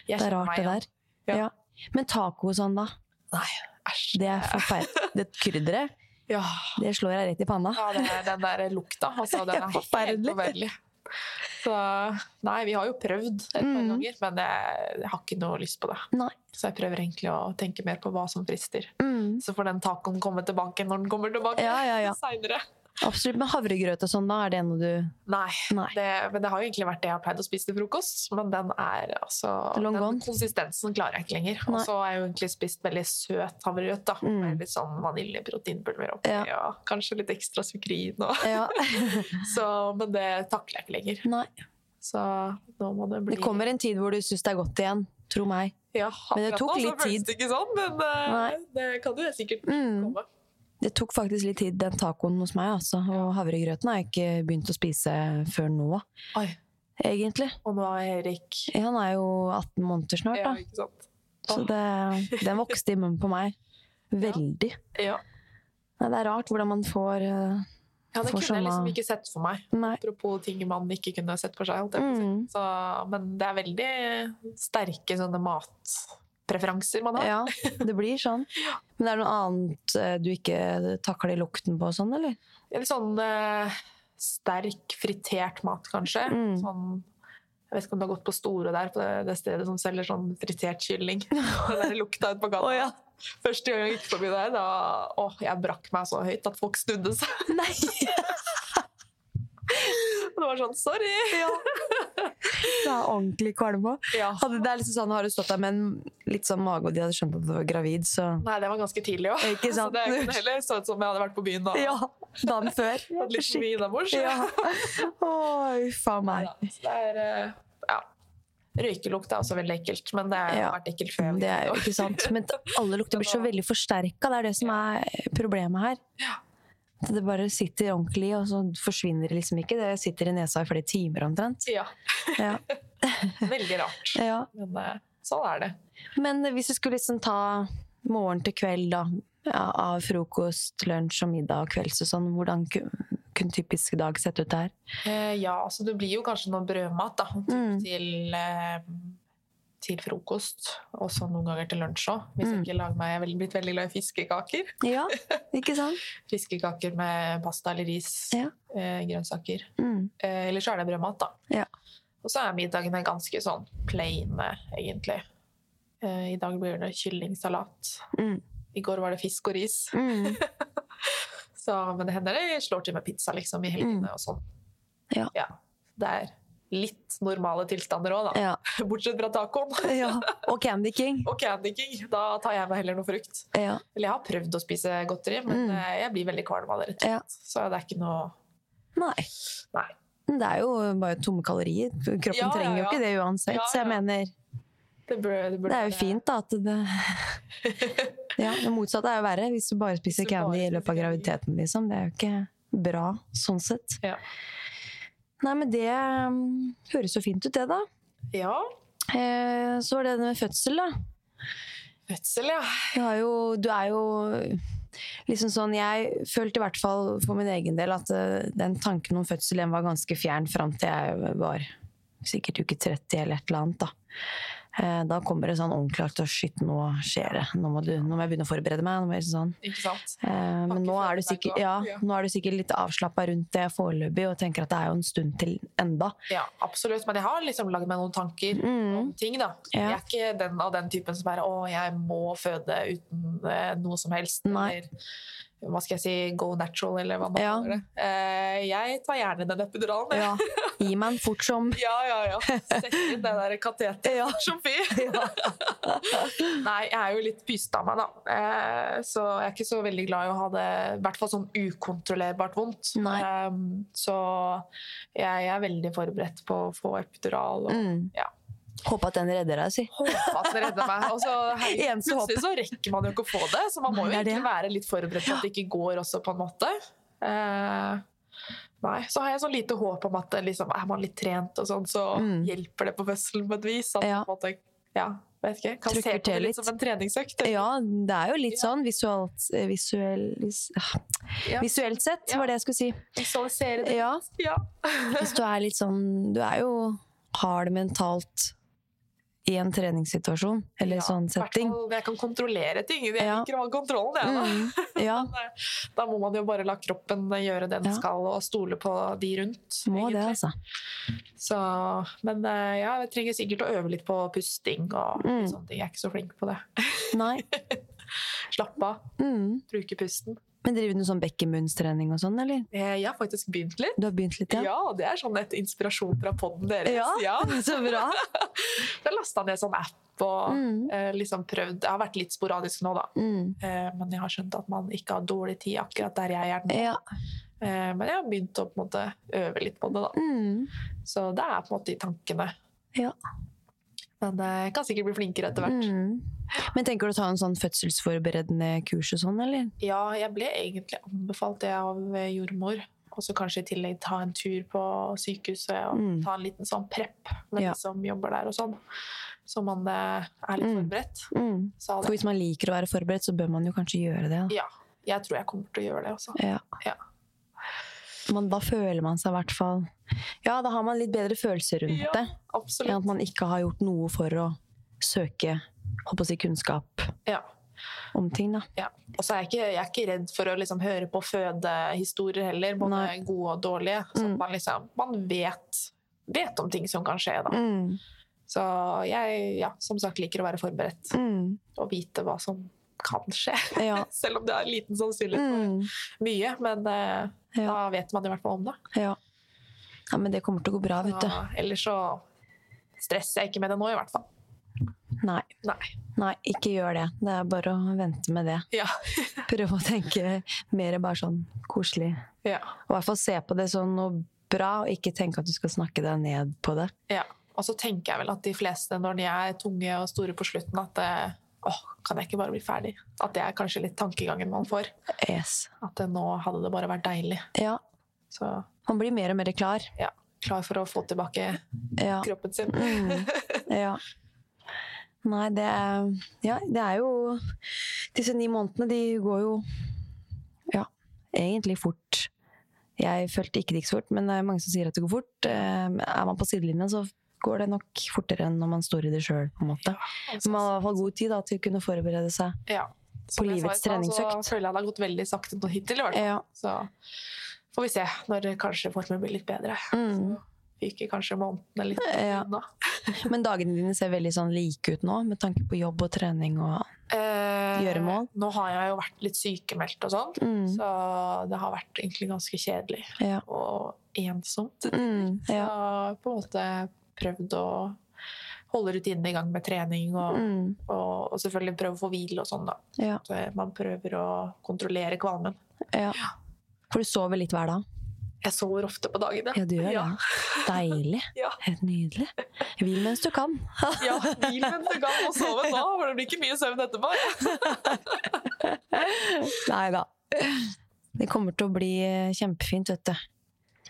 [SPEAKER 3] Jeg
[SPEAKER 1] Det er rart,
[SPEAKER 3] meg
[SPEAKER 1] det der.
[SPEAKER 3] Ja.
[SPEAKER 1] Ja. Men taco og sånn, da?
[SPEAKER 3] Nei, æsj.
[SPEAKER 1] Det er forferdelig. Det krydderet,
[SPEAKER 3] Ja.
[SPEAKER 1] det slår deg rett i panna.
[SPEAKER 3] ja, det er den der lukta. Altså, den er helt
[SPEAKER 1] Forferdelig.
[SPEAKER 3] forferdelig. Så nei, vi har jo prøvd et par
[SPEAKER 1] Mm.
[SPEAKER 3] ganger, men jeg, jeg har ikke noe lyst på det.
[SPEAKER 1] Nei.
[SPEAKER 3] Så jeg prøver egentlig å tenke mer på hva som frister.
[SPEAKER 1] Mm.
[SPEAKER 3] Så får den tacoen komme tilbake når den kommer tilbake
[SPEAKER 1] Ja, ja, ja.
[SPEAKER 3] seinere.
[SPEAKER 1] Absolutt. Men havregrøt og sånn, da? Er det noe du
[SPEAKER 3] Nei.
[SPEAKER 1] Nei.
[SPEAKER 3] Det, men det har jo egentlig vært det jeg har pleid å spise til frokost. Men den er altså Den
[SPEAKER 1] gone.
[SPEAKER 3] konsistensen klarer jeg ikke lenger. Og så har jeg jo egentlig spist veldig søt havregrøt. da
[SPEAKER 1] Mm.
[SPEAKER 3] Med litt sånn vaniljeproteinpulver oppi,
[SPEAKER 1] Ja.
[SPEAKER 3] og kanskje litt ekstra sukrin. Og.
[SPEAKER 1] Ja.
[SPEAKER 3] Så, men det takler jeg ikke lenger.
[SPEAKER 1] Nei.
[SPEAKER 3] Så nå må det bli
[SPEAKER 1] Det kommer en tid hvor du syns det er godt igjen. Tro meg.
[SPEAKER 3] ja,
[SPEAKER 1] Men det tok litt
[SPEAKER 3] føles
[SPEAKER 1] tid.
[SPEAKER 3] Det ikke sånn, men
[SPEAKER 1] uh,
[SPEAKER 3] det kan jo sikkert
[SPEAKER 1] Mm.
[SPEAKER 3] komme.
[SPEAKER 1] Det tok faktisk litt tid, den tacoen hos meg. Altså. Og havregrøten har jeg ikke begynt å spise før nå,
[SPEAKER 3] Oi,
[SPEAKER 1] egentlig.
[SPEAKER 3] og nå er Erik
[SPEAKER 1] Han er jo 18 måneder snart, da.
[SPEAKER 3] ja, ikke sant?
[SPEAKER 1] Så det, den vokste i munnen på meg. Veldig.
[SPEAKER 3] Ja.
[SPEAKER 1] Nei, det er rart hvordan man får eh,
[SPEAKER 3] Ja, det kunne jeg liksom ikke sett for meg.
[SPEAKER 1] Nei.
[SPEAKER 3] Apropos ting man ikke kunne sett for seg.
[SPEAKER 1] Mm.
[SPEAKER 3] Så, men det er veldig sterke sånne matpreferanser man har.
[SPEAKER 1] Ja, det blir sånn. Men er det noe annet eh, du ikke takler lukten på sånn, eller?
[SPEAKER 3] Litt sånn eh, sterk fritert mat, kanskje.
[SPEAKER 1] Mm.
[SPEAKER 3] Sånn, jeg vet ikke om du har gått på Store der, på det, det stedet som selger sånn fritert kylling. Den der lukta ut på gata.
[SPEAKER 1] Oh, ja.
[SPEAKER 3] Første gang jeg gikk forbi der, da å, jeg brakk meg så høyt at folk snudde seg.
[SPEAKER 1] Nei!
[SPEAKER 3] Det var sånn sorry!
[SPEAKER 1] Ja. Det er ordentlig kvalme.
[SPEAKER 3] Ja.
[SPEAKER 1] Hadde, det liksom sånn, har du stått der med en litt sånn mage, og de hadde skjønt at du var gravid, så
[SPEAKER 3] Nei, det var ganske tidlig òg. Så det kunne heller så ut som jeg hadde vært på byen da.
[SPEAKER 1] Ja, dagen før.
[SPEAKER 3] Hadde litt mye innabords.
[SPEAKER 1] Ja. Oi, faen meg.
[SPEAKER 3] Ja, det er eh, ja. Røykelukt er også veldig ekkelt, men det har
[SPEAKER 1] Ja.
[SPEAKER 3] vært ekkelt før.
[SPEAKER 1] Det er jo ikke sant. Men alle lukter blir så veldig forsterka. Det er det som er problemet her. At Det bare sitter ordentlig, og så forsvinner det liksom ikke. Det sitter i nesa i flere timer omtrent.
[SPEAKER 3] Ja,
[SPEAKER 1] Ja.
[SPEAKER 3] veldig rart.
[SPEAKER 1] Ja.
[SPEAKER 3] Men eh, sånn er det.
[SPEAKER 1] Men hvis du skulle liksom ta morgen til kveld, da, av frokost, lunsj og middag og kvelds og sånn, hvordan kunne typisk dag sett ut der?
[SPEAKER 3] Eh, ja, altså det blir jo kanskje noe brødmat da, typ
[SPEAKER 1] Mm.
[SPEAKER 3] til, eh, til frokost, og så noen ganger til lunsj òg. Hvis jeg ikke lager meg Jeg er blitt veldig glad i fiskekaker.
[SPEAKER 1] Ja, ikke sant?
[SPEAKER 3] Fiskekaker med pasta eller ris,
[SPEAKER 1] Ja.
[SPEAKER 3] eh, grønnsaker.
[SPEAKER 1] Mm.
[SPEAKER 3] Eh, eller så er det brødmat, da.
[SPEAKER 1] Ja.
[SPEAKER 3] Og så er middagene ganske sånn plaine, egentlig. Eh, I dag blir det kyllingsalat.
[SPEAKER 1] Mm.
[SPEAKER 3] I går var det fisk og ris.
[SPEAKER 1] Mm.
[SPEAKER 3] Så, men det hender det slår til med pizza liksom, i helgene
[SPEAKER 1] Mm.
[SPEAKER 3] og sånn.
[SPEAKER 1] Ja.
[SPEAKER 3] Det er litt normale tilstander òg, da.
[SPEAKER 1] Ja.
[SPEAKER 3] Bortsett fra tacoen.
[SPEAKER 1] ja. Og Candy King.
[SPEAKER 3] Og Candy King. Da tar jeg meg heller noe frukt.
[SPEAKER 1] Ja.
[SPEAKER 3] Eller jeg har prøvd å spise godteri, men
[SPEAKER 1] Mm.
[SPEAKER 3] eh, jeg blir veldig kvalm av det. rett og
[SPEAKER 1] Ja.
[SPEAKER 3] slett. Så det er ikke noe
[SPEAKER 1] Nei.
[SPEAKER 3] Nei.
[SPEAKER 1] Det er jo bare tomme kalorier. Kroppen trenger jo ikke det uansett. Så jeg mener,
[SPEAKER 3] Det, burde, det, burde
[SPEAKER 1] det er jo fint da at det Ja, det motsatte er jo verre. Hvis du bare spiser candy i løpet av graviditeten, liksom. Det er jo ikke bra sånn sett.
[SPEAKER 3] Ja.
[SPEAKER 1] Nei, men det um, høres jo fint ut, det, da.
[SPEAKER 3] ja.
[SPEAKER 1] Eh, så var det det med fødsel, da.
[SPEAKER 3] Fødsel, ja.
[SPEAKER 1] Du, jo, du er jo liksom sånn Jeg følte i hvert fall for min egen del at eh, den tanken om fødsel den var ganske fjern fram til jeg var sikkert uke 30 eller et eller annet. Da, Eh, da kommer det sånn ordentlig at shit, nå skjer det. Nå må, du, nå må jeg begynne å forberede meg. Nå må jeg sånn.
[SPEAKER 3] Ikke sant?
[SPEAKER 1] Eh, men nå er, du sikkert, ja, nå er du sikkert litt avslappa rundt det foreløpig og tenker at det er jo en stund til enda.
[SPEAKER 3] Ja, absolutt. Men jeg har liksom lagd meg noen tanker om ting, da.
[SPEAKER 1] Mm. Ja.
[SPEAKER 3] Jeg er ikke den av den typen som bare Å, jeg må føde uten eh, noe som helst.
[SPEAKER 1] Nei.
[SPEAKER 3] Eller hva skal jeg si, go natural, eller hva man
[SPEAKER 1] Ja.
[SPEAKER 3] kaller det. Eh, jeg tar gjerne den epiduralen.
[SPEAKER 1] Ja, Gi meg en fort som
[SPEAKER 3] Ja, ja, ja. Sett inn det der kateteret
[SPEAKER 1] Ja.
[SPEAKER 3] som fy. Nei, jeg er jo litt pyste av meg, da. Eh, så jeg er ikke så veldig glad i å ha det i hvert fall sånn ukontrollerbart vondt. Eh, så jeg er veldig forberedt på å få epidural. Og,
[SPEAKER 1] Mm.
[SPEAKER 3] ja.
[SPEAKER 1] Håper at den redder deg, si.
[SPEAKER 3] Håper at den redder meg. Og så,
[SPEAKER 1] hei,
[SPEAKER 3] plutselig så rekker man jo ikke å få det, så man må jo
[SPEAKER 1] det
[SPEAKER 3] egentlig være litt forberedt på at det ikke går også, på en måte. Uh, nei, så har jeg så lite håp om at liksom, er man litt trent og sånn, så
[SPEAKER 1] Mm.
[SPEAKER 3] hjelper det på fødselen på et vis. At
[SPEAKER 1] Ja.
[SPEAKER 3] på en måte, ja, vet ikke, kan
[SPEAKER 1] Trykker
[SPEAKER 3] se på det litt som en treningsøkt.
[SPEAKER 1] Ja, det er jo litt sånn visuelt, eh, visuell, vis, ah,
[SPEAKER 3] Ja.
[SPEAKER 1] visuelt sett,
[SPEAKER 3] Ja.
[SPEAKER 1] var det jeg skulle si.
[SPEAKER 3] Visualisere det.
[SPEAKER 1] Ja,
[SPEAKER 3] Ja.
[SPEAKER 1] hvis du er litt sånn Du er jo hard mentalt i en treningssituasjon, eller
[SPEAKER 3] Ja,
[SPEAKER 1] sånn
[SPEAKER 3] setting. hvert
[SPEAKER 1] setting.
[SPEAKER 3] fall, Jeg kan kontrollere ting. Jeg
[SPEAKER 1] Ja.
[SPEAKER 3] liker å ha kontrollen, jeg. da.
[SPEAKER 1] Mm, ja,
[SPEAKER 3] eh, Da må man jo bare la kroppen gjøre det den
[SPEAKER 1] Ja.
[SPEAKER 3] skal, og stole på de rundt.
[SPEAKER 1] må det, altså.
[SPEAKER 3] Så, men eh, ja, jeg trenger sikkert å øve litt på pusting og
[SPEAKER 1] Mm.
[SPEAKER 3] sånne ting. Jeg er ikke så flink på det.
[SPEAKER 1] Nei.
[SPEAKER 3] Slapp av,
[SPEAKER 1] Mm.
[SPEAKER 3] bruke pusten.
[SPEAKER 1] Men driver du sånn bekkenbunnstrening og sånn, eller?
[SPEAKER 3] Eh, Jeg har faktisk begynt litt.
[SPEAKER 1] Du har begynt litt,
[SPEAKER 3] Ja,
[SPEAKER 1] ja?
[SPEAKER 3] det er sånn et inspirasjon fra podden deres.
[SPEAKER 1] Ja, så bra.
[SPEAKER 3] Jeg lasta ned sånn app og
[SPEAKER 1] Mm.
[SPEAKER 3] eh, liksom prøvd Jeg har vært litt sporadisk nå, da.
[SPEAKER 1] Mm.
[SPEAKER 3] Eh, men jeg har skjønt at man ikke har dårlig tid akkurat der jeg er nå.
[SPEAKER 1] Ja.
[SPEAKER 3] Eh, men jeg har begynt å på en måte øve litt på det, da.
[SPEAKER 1] Mm.
[SPEAKER 3] Så det er på en måte i tankene.
[SPEAKER 1] Ja.
[SPEAKER 3] Men jeg kan sikkert bli flinkere etter hvert.
[SPEAKER 1] Mm. Men tenker du å ta en sånn fødselsforberedende kurs og sånn, eller?
[SPEAKER 3] Ja, jeg ble egentlig anbefalt det av eh, jordmor. Og så kanskje i tillegg ta en tur på sykehuset og
[SPEAKER 1] Mm.
[SPEAKER 3] ta en liten sånn prep med
[SPEAKER 1] Ja.
[SPEAKER 3] de som jobber der og sånn. Så man eh, er litt
[SPEAKER 1] Mm.
[SPEAKER 3] forberedt.
[SPEAKER 1] Mm. For hvis man liker å være forberedt, så bør man jo kanskje gjøre det. Da.
[SPEAKER 3] Ja, jeg tror jeg kommer til å gjøre det også.
[SPEAKER 1] Ja.
[SPEAKER 3] Ja.
[SPEAKER 1] Man, da føler man seg i hvert fall Ja, da har man litt bedre følelser rundt
[SPEAKER 3] Ja,
[SPEAKER 1] det. Enn at man ikke har gjort noe for å søke håper å si, kunnskap
[SPEAKER 3] Ja.
[SPEAKER 1] om ting. da.
[SPEAKER 3] Ja. Og så er jeg ikke, jeg er ikke redd for å liksom høre på fødehistorier heller, både
[SPEAKER 1] Nei.
[SPEAKER 3] gode og dårlige. Så
[SPEAKER 1] Mm.
[SPEAKER 3] man liksom man vet, vet om ting som kan skje. Da.
[SPEAKER 1] Mm.
[SPEAKER 3] Så jeg ja, som sagt liker å være forberedt
[SPEAKER 1] Mm.
[SPEAKER 3] og vite hva som kan skje.
[SPEAKER 1] Ja.
[SPEAKER 3] Selv om det er liten sannsynlighet for
[SPEAKER 1] Mm.
[SPEAKER 3] mye. Men eh,
[SPEAKER 1] Ja.
[SPEAKER 3] da vet man i hvert fall om det.
[SPEAKER 1] Ja. ja, men det kommer til å gå bra, vet du.
[SPEAKER 3] Så, ellers så stresser jeg ikke med det nå, i hvert fall.
[SPEAKER 1] Nei.
[SPEAKER 3] Nei.
[SPEAKER 1] Nei, ikke gjør det. Det er bare å vente med det.
[SPEAKER 3] Ja.
[SPEAKER 1] Prøve å tenke mer bare sånn koselig.
[SPEAKER 3] ja.
[SPEAKER 1] Og i hvert fall se på det sånn noe bra, og ikke tenke at du skal snakke deg ned på det.
[SPEAKER 3] Ja. Og så tenker jeg vel at de fleste, når de er tunge og store på slutten, at det, åh, kan jeg ikke bare bli ferdig? At det er kanskje litt tankegangen man får.
[SPEAKER 1] Yes.
[SPEAKER 3] At det, nå hadde det bare vært deilig.
[SPEAKER 1] Ja,
[SPEAKER 3] Så
[SPEAKER 1] man blir mer og mer klar.
[SPEAKER 3] ja, klar for å få tilbake
[SPEAKER 1] Ja.
[SPEAKER 3] kroppen sin.
[SPEAKER 1] Mm. ja. Nei, det er, ja, det er jo Disse ni månedene, de går jo ja, egentlig fort. Jeg følte ikke det gikk så fort, men det er mange som sier at det går fort. Eh, Er man på sidelinjen, så går det nok fortere enn når man står i det sjøl. Men man har i hvert fall god tid da, til å kunne forberede seg.
[SPEAKER 3] Ja.
[SPEAKER 1] På
[SPEAKER 3] Som sa
[SPEAKER 1] livets
[SPEAKER 3] stad,
[SPEAKER 1] treningsøkt.
[SPEAKER 3] Så føler jeg det har gått veldig sakte nå hittil.
[SPEAKER 1] Ja.
[SPEAKER 3] Så får vi se når kanskje formen blir litt bedre.
[SPEAKER 1] Mm.
[SPEAKER 3] Fyker kanskje månedene litt
[SPEAKER 1] Ja.
[SPEAKER 3] unna.
[SPEAKER 1] Men dagene dine ser veldig sånn like ut nå, med tanke på jobb og trening og
[SPEAKER 3] Eh,
[SPEAKER 1] Gjøremål?
[SPEAKER 3] Nå har jeg jo vært litt sykemeldt og sånn,
[SPEAKER 1] Mm.
[SPEAKER 3] så det har vært egentlig ganske kjedelig
[SPEAKER 1] Ja.
[SPEAKER 3] og ensomt.
[SPEAKER 1] Mm, ja.
[SPEAKER 3] Så på en måte prøvd å holde rutinene i gang med trening, og,
[SPEAKER 1] Mm,
[SPEAKER 3] og, og selvfølgelig prøve å få hvile og sånn, da.
[SPEAKER 1] ja.
[SPEAKER 3] Så man prøver å kontrollere kvalmen.
[SPEAKER 1] ja. For du sover litt hver dag?
[SPEAKER 3] Jeg sover ofte på dagene.
[SPEAKER 1] Ja, du gjør
[SPEAKER 3] ja.
[SPEAKER 1] det. Deilig.
[SPEAKER 3] Ja.
[SPEAKER 1] Helt nydelig. Hvil mens du kan.
[SPEAKER 3] Ja, hvil mens du kan og sove nå, for det blir ikke mye søvn etterpå.
[SPEAKER 1] Nei da. Det kommer til å bli kjempefint, vet du.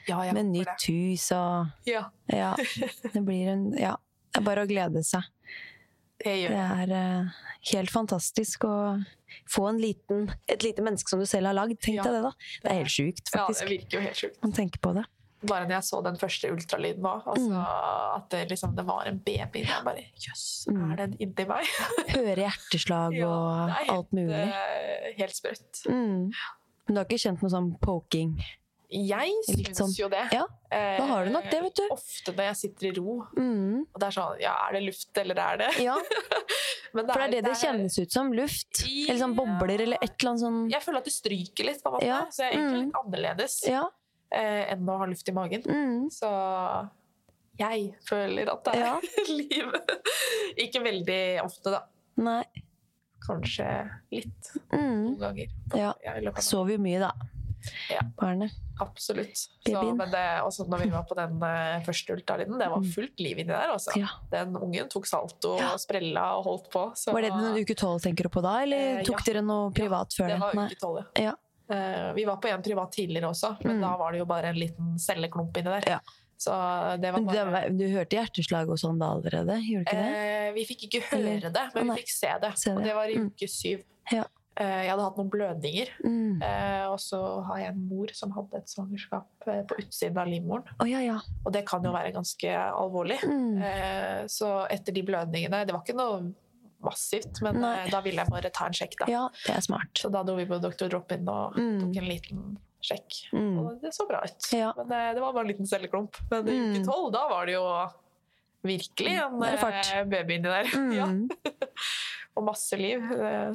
[SPEAKER 3] Ja,
[SPEAKER 1] Med nytt hus og
[SPEAKER 3] Ja,
[SPEAKER 1] Ja. Det blir en Ja. Det er bare å glede seg.
[SPEAKER 3] det
[SPEAKER 1] Det er uh, helt fantastisk å få en liten, et lite menneske som du selv har lagd. Tenk
[SPEAKER 3] Ja.
[SPEAKER 1] deg det, da. Det er helt sjukt,
[SPEAKER 3] Ja, det virker jo helt sjukt.
[SPEAKER 1] Man tenker på det.
[SPEAKER 3] Bare når jeg så den første ultralyden òg. altså,
[SPEAKER 1] Mm.
[SPEAKER 3] at det, liksom, det var en baby Jeg bare Jøss,
[SPEAKER 1] yes,
[SPEAKER 3] er den inni meg?
[SPEAKER 1] Høre hjerteslag og
[SPEAKER 3] er helt,
[SPEAKER 1] alt mulig.
[SPEAKER 3] eh, helt sprøtt.
[SPEAKER 1] Mm. Men du har ikke kjent noe sånn poking?
[SPEAKER 3] Jeg syns
[SPEAKER 1] sånn-
[SPEAKER 3] jo det.
[SPEAKER 1] Ja, da har du nok det, vet du.
[SPEAKER 3] Eh, Ofte når jeg sitter i ro,
[SPEAKER 1] Mm.
[SPEAKER 3] og det er sånn Ja, er det luft, eller er det
[SPEAKER 1] Ja,
[SPEAKER 3] Men
[SPEAKER 1] for det er det det kjennes ut som. Luft. Eller sånn bobler, eller et eller annet sånn
[SPEAKER 3] Jeg føler at det stryker litt, på en måte.
[SPEAKER 1] Ja,
[SPEAKER 3] Så jeg er egentlig
[SPEAKER 1] mm.
[SPEAKER 3] litt annerledes
[SPEAKER 1] Ja.
[SPEAKER 3] eh, enn å ha luft i magen.
[SPEAKER 1] Mm.
[SPEAKER 3] Så jeg føler at det er
[SPEAKER 1] Ja.
[SPEAKER 3] liv. Ikke veldig ofte, da.
[SPEAKER 1] Nei.
[SPEAKER 3] Kanskje litt
[SPEAKER 1] Mm.
[SPEAKER 3] noen ganger.
[SPEAKER 1] Ja.
[SPEAKER 3] I
[SPEAKER 1] Sover jo mye, da.
[SPEAKER 3] Ja.
[SPEAKER 1] Barnet.
[SPEAKER 3] Absolutt. Så, men det, også når vi var på den uh, første ultralyden, det var fullt liv inni der. Altså.
[SPEAKER 1] Mm. Ja.
[SPEAKER 3] Den ungen tok salto og sprella og holdt på. Så
[SPEAKER 1] Var det den uke tolv tenker du på da, eller
[SPEAKER 3] Eh,
[SPEAKER 1] tok dere noe privat før
[SPEAKER 3] det
[SPEAKER 1] det?
[SPEAKER 3] var uke tolv,
[SPEAKER 1] Ja.
[SPEAKER 3] Eh, vi var på en privat tidligere også, men
[SPEAKER 1] Mm.
[SPEAKER 3] da var det jo bare en liten celleklump inni der.
[SPEAKER 1] Ja.
[SPEAKER 3] Så det var bare
[SPEAKER 1] var, du hørte hjerteslag og sånn da allerede? Gjorde du ikke det?
[SPEAKER 3] Eh, vi fikk ikke høre det, men
[SPEAKER 1] nei.
[SPEAKER 3] vi fikk se det.
[SPEAKER 1] Se
[SPEAKER 3] Og
[SPEAKER 1] det.
[SPEAKER 3] det var i
[SPEAKER 1] Mm.
[SPEAKER 3] uke syv.
[SPEAKER 1] Ja.
[SPEAKER 3] Eh, jeg hadde hatt noen blødninger,
[SPEAKER 1] Mm.
[SPEAKER 3] eh, og så har jeg en mor som hadde et svangerskap eh, på utsiden av livmoren.
[SPEAKER 1] Oh, ja, ja.
[SPEAKER 3] Og det kan jo være ganske alvorlig.
[SPEAKER 1] Mm.
[SPEAKER 3] Så etter de blødningene Det var ikke noe massivt, men
[SPEAKER 1] Nei.
[SPEAKER 3] da ville jeg bare ta en sjekk, da.
[SPEAKER 1] Ja, det er smart.
[SPEAKER 3] Så da dro vi på Dr. Drop-In og
[SPEAKER 1] Mm.
[SPEAKER 3] tok en liten sjekk.
[SPEAKER 1] Mm.
[SPEAKER 3] Og det så bra ut.
[SPEAKER 1] Ja.
[SPEAKER 3] Men det var bare en liten celleklump. Men i
[SPEAKER 1] Mm.
[SPEAKER 3] uke tolv, da var det jo virkelig en baby inni der. Ja.
[SPEAKER 1] Mm.
[SPEAKER 3] Og masse liv.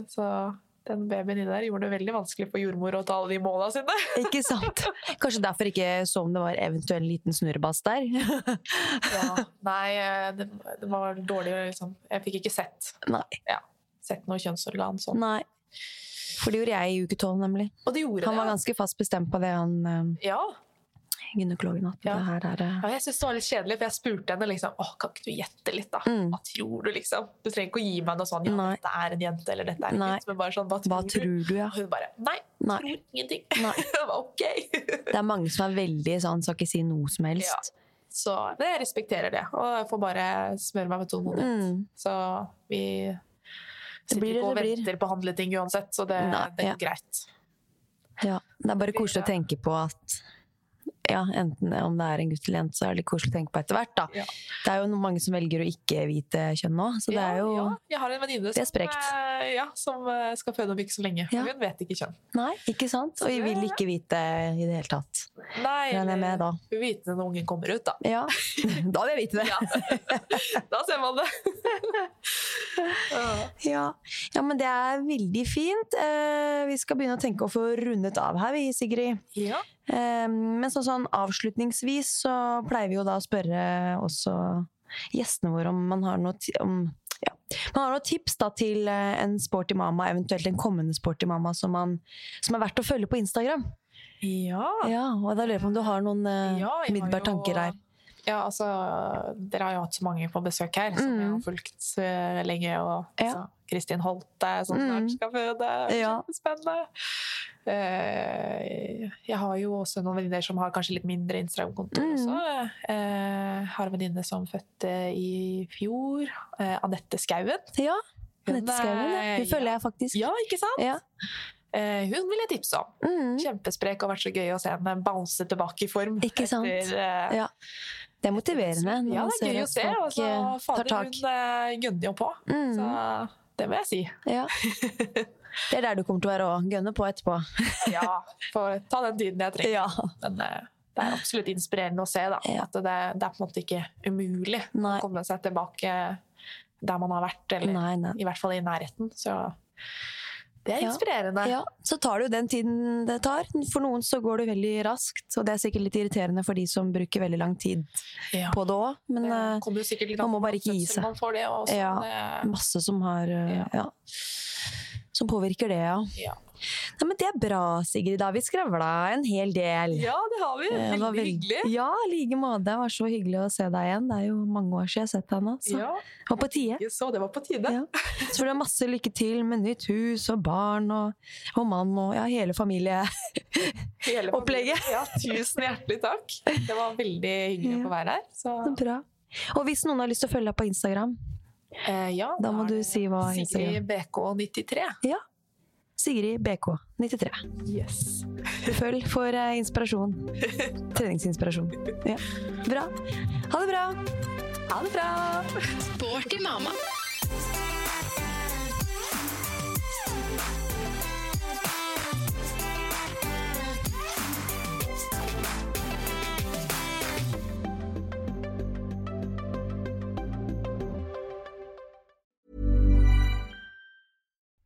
[SPEAKER 3] Så den babyen inni der gjorde det veldig vanskelig for jordmor å ta alle de måla sine.
[SPEAKER 1] Ikke sant? Kanskje derfor ikke så om det var eventuell liten snurrebass der?
[SPEAKER 3] Ja. Nei, eh, det, det var dårlig liksom. Jeg fikk ikke sett,
[SPEAKER 1] Nei.
[SPEAKER 3] sett noe kjønnsorgan sånn.
[SPEAKER 1] Nei. For det gjorde jeg i uke tolv, nemlig.
[SPEAKER 3] Og det gjorde
[SPEAKER 1] Han var ganske fast bestemt på det, han eh,
[SPEAKER 3] Ja.
[SPEAKER 1] Gynekologen. At
[SPEAKER 3] Ja.
[SPEAKER 1] det her er eh,
[SPEAKER 3] ja, jeg syntes det var litt kjedelig, for jeg spurte henne liksom Åh, kan ikke du gjette litt, da?
[SPEAKER 1] Mm.
[SPEAKER 3] Hva tror du, liksom? Du trenger ikke å gi meg noe sånn Ja,
[SPEAKER 1] Nei.
[SPEAKER 3] dette er en jente, eller dette er en gutt. Men bare sånn, hva tror,
[SPEAKER 1] Hva tror du, ja?
[SPEAKER 3] Og hun bare Nei,
[SPEAKER 1] Nei.
[SPEAKER 3] tror ingenting.
[SPEAKER 1] Nei.
[SPEAKER 3] Ok.
[SPEAKER 1] Det er mange som er veldig sånn, skal ikke si noe som helst.
[SPEAKER 3] Ja. Så jeg respekterer det, og jeg får bare smøre meg med tålmodighet.
[SPEAKER 1] Mm.
[SPEAKER 3] Så vi sitter
[SPEAKER 1] blir
[SPEAKER 3] ikke og venter på å handle ting uansett, så det,
[SPEAKER 1] Nei,
[SPEAKER 3] det
[SPEAKER 1] ja.
[SPEAKER 3] greit.
[SPEAKER 1] Ja. Det er bare koselig å tenke på at ja, enten om det er en gutt eller jente, så er det litt koselig å tenke på etter hvert, da.
[SPEAKER 3] Ja.
[SPEAKER 1] Det er jo mange som velger å ikke vite kjønn nå, så det er jo
[SPEAKER 3] ja, Jeg har en venninne som, eh, ja, som eh, skal føde om ikke så lenge.
[SPEAKER 1] Ja.
[SPEAKER 3] Hun vet ikke kjønn.
[SPEAKER 1] Nei, ikke sant? Og jeg vil ikke vite i det hele tatt.
[SPEAKER 3] Nei,
[SPEAKER 1] Regner jeg med da.
[SPEAKER 3] Hun vil vite når ungen kommer ut, da.
[SPEAKER 1] Ja, da vil jeg vite det.
[SPEAKER 3] Ja. da ser man det. Ja.
[SPEAKER 1] Ja. ja, men det er veldig fint. Eh, vi skal begynne å tenke å få rundet av her, vi, Sigrid.
[SPEAKER 3] ja.
[SPEAKER 1] Eh, men sånn, sånn avslutningsvis så pleier vi jo da å spørre også gjestene våre om man har noe, om, ja. man har noen tips da til eh, en sporty mamma, eventuelt en kommende sporty mamma, som, man, som er verdt å følge på Instagram.
[SPEAKER 3] Ja.
[SPEAKER 1] Ja, og da lurer jeg på om du har noen uh,
[SPEAKER 3] Ja,
[SPEAKER 1] umiddelbare tanker her.
[SPEAKER 3] Ja, altså, Dere har jo hatt så mange på besøk her, som jeg har fulgt uh, lenge. Og
[SPEAKER 1] Mm. Ja.
[SPEAKER 3] altså, Kristin Holte, som
[SPEAKER 1] Mm.
[SPEAKER 3] snart skal føde.
[SPEAKER 1] Ja.
[SPEAKER 3] Kjempespennende. Uh, jeg har jo også noen venninner som har kanskje litt mindre Instagram-konto
[SPEAKER 1] Mm.
[SPEAKER 3] også. Eh, har en venninne som fødte i fjor. Uh, Anette Skauen.
[SPEAKER 1] Ja, Anette Skauen. ja. Hun føler jeg faktisk.
[SPEAKER 3] Ja, ikke sant?
[SPEAKER 1] Ja.
[SPEAKER 3] Uh, hun vil jeg tipse om.
[SPEAKER 1] Mm.
[SPEAKER 3] Kjempesprek og vært så gøy å se henne bounce tilbake i form.
[SPEAKER 1] Ikke sant?
[SPEAKER 3] Etter, uh,
[SPEAKER 1] Ja. Det er motiverende. når
[SPEAKER 3] Ja,
[SPEAKER 1] man
[SPEAKER 3] det er gøy
[SPEAKER 1] ser
[SPEAKER 3] å
[SPEAKER 1] at
[SPEAKER 3] se.
[SPEAKER 1] folk,
[SPEAKER 3] Og så
[SPEAKER 1] eh, tar
[SPEAKER 3] fader,
[SPEAKER 1] tak.
[SPEAKER 3] hun eh, gønner jo på.
[SPEAKER 1] Mm.
[SPEAKER 3] Så det må jeg si.
[SPEAKER 1] Ja. Det er der du kommer til å være òg. Gønne på etterpå.
[SPEAKER 3] Ja, får ta den tiden jeg trenger.
[SPEAKER 1] Ja.
[SPEAKER 3] Men eh, det er absolutt inspirerende å se da, at det, det er på en måte ikke umulig
[SPEAKER 1] Nei.
[SPEAKER 3] å komme seg tilbake der man har vært, eller
[SPEAKER 1] Nei, nei.
[SPEAKER 3] i hvert fall i nærheten. Så det er
[SPEAKER 1] Ja.
[SPEAKER 3] inspirerende.
[SPEAKER 1] Ja, så tar det jo den tiden det tar. For noen så går det veldig raskt, og det er sikkert litt irriterende for de som bruker veldig lang tid
[SPEAKER 3] Ja.
[SPEAKER 1] på det òg. Men
[SPEAKER 3] Det
[SPEAKER 1] eh, man må bare ikke gi seg.
[SPEAKER 3] Man får det.
[SPEAKER 1] Ja.
[SPEAKER 3] Det,
[SPEAKER 1] masse som har eh,
[SPEAKER 3] Ja.
[SPEAKER 1] ja. Som påvirker det, ja.
[SPEAKER 3] Ja.
[SPEAKER 1] Nei, men det er bra, Sigrid. Da har vi skravla en hel del.
[SPEAKER 3] ja, det har vi.
[SPEAKER 1] Eh, det var
[SPEAKER 3] Veldig
[SPEAKER 1] veld-
[SPEAKER 3] hyggelig.
[SPEAKER 1] Ja, i like måte. Det var så hyggelig å se deg igjen. Det er jo mange år siden jeg har sett deg nå. Så
[SPEAKER 3] Ja,
[SPEAKER 1] det var på tide.
[SPEAKER 3] så det var på tide.
[SPEAKER 1] Ja. Så du ha masse lykke til med nytt hus og barn og, og mann og ja, hele familie.
[SPEAKER 3] Hele
[SPEAKER 1] Opplegget.
[SPEAKER 3] familien. Ja, tusen hjertelig takk. Det var veldig hyggelig å få være her. Så,
[SPEAKER 1] Så bra. Og hvis noen har lyst til å følge deg på Instagram,
[SPEAKER 3] eh, ja,
[SPEAKER 1] Da må
[SPEAKER 3] er
[SPEAKER 1] du
[SPEAKER 3] det
[SPEAKER 1] si hva
[SPEAKER 3] Sigrid BK93.
[SPEAKER 1] ja. Sigrid BK93.
[SPEAKER 3] Yes.
[SPEAKER 1] Følg for eh, inspirasjon. Treningsinspirasjon. Ja. Bra. Ha det bra.
[SPEAKER 3] Ha det bra!
[SPEAKER 5] Sporty mamma.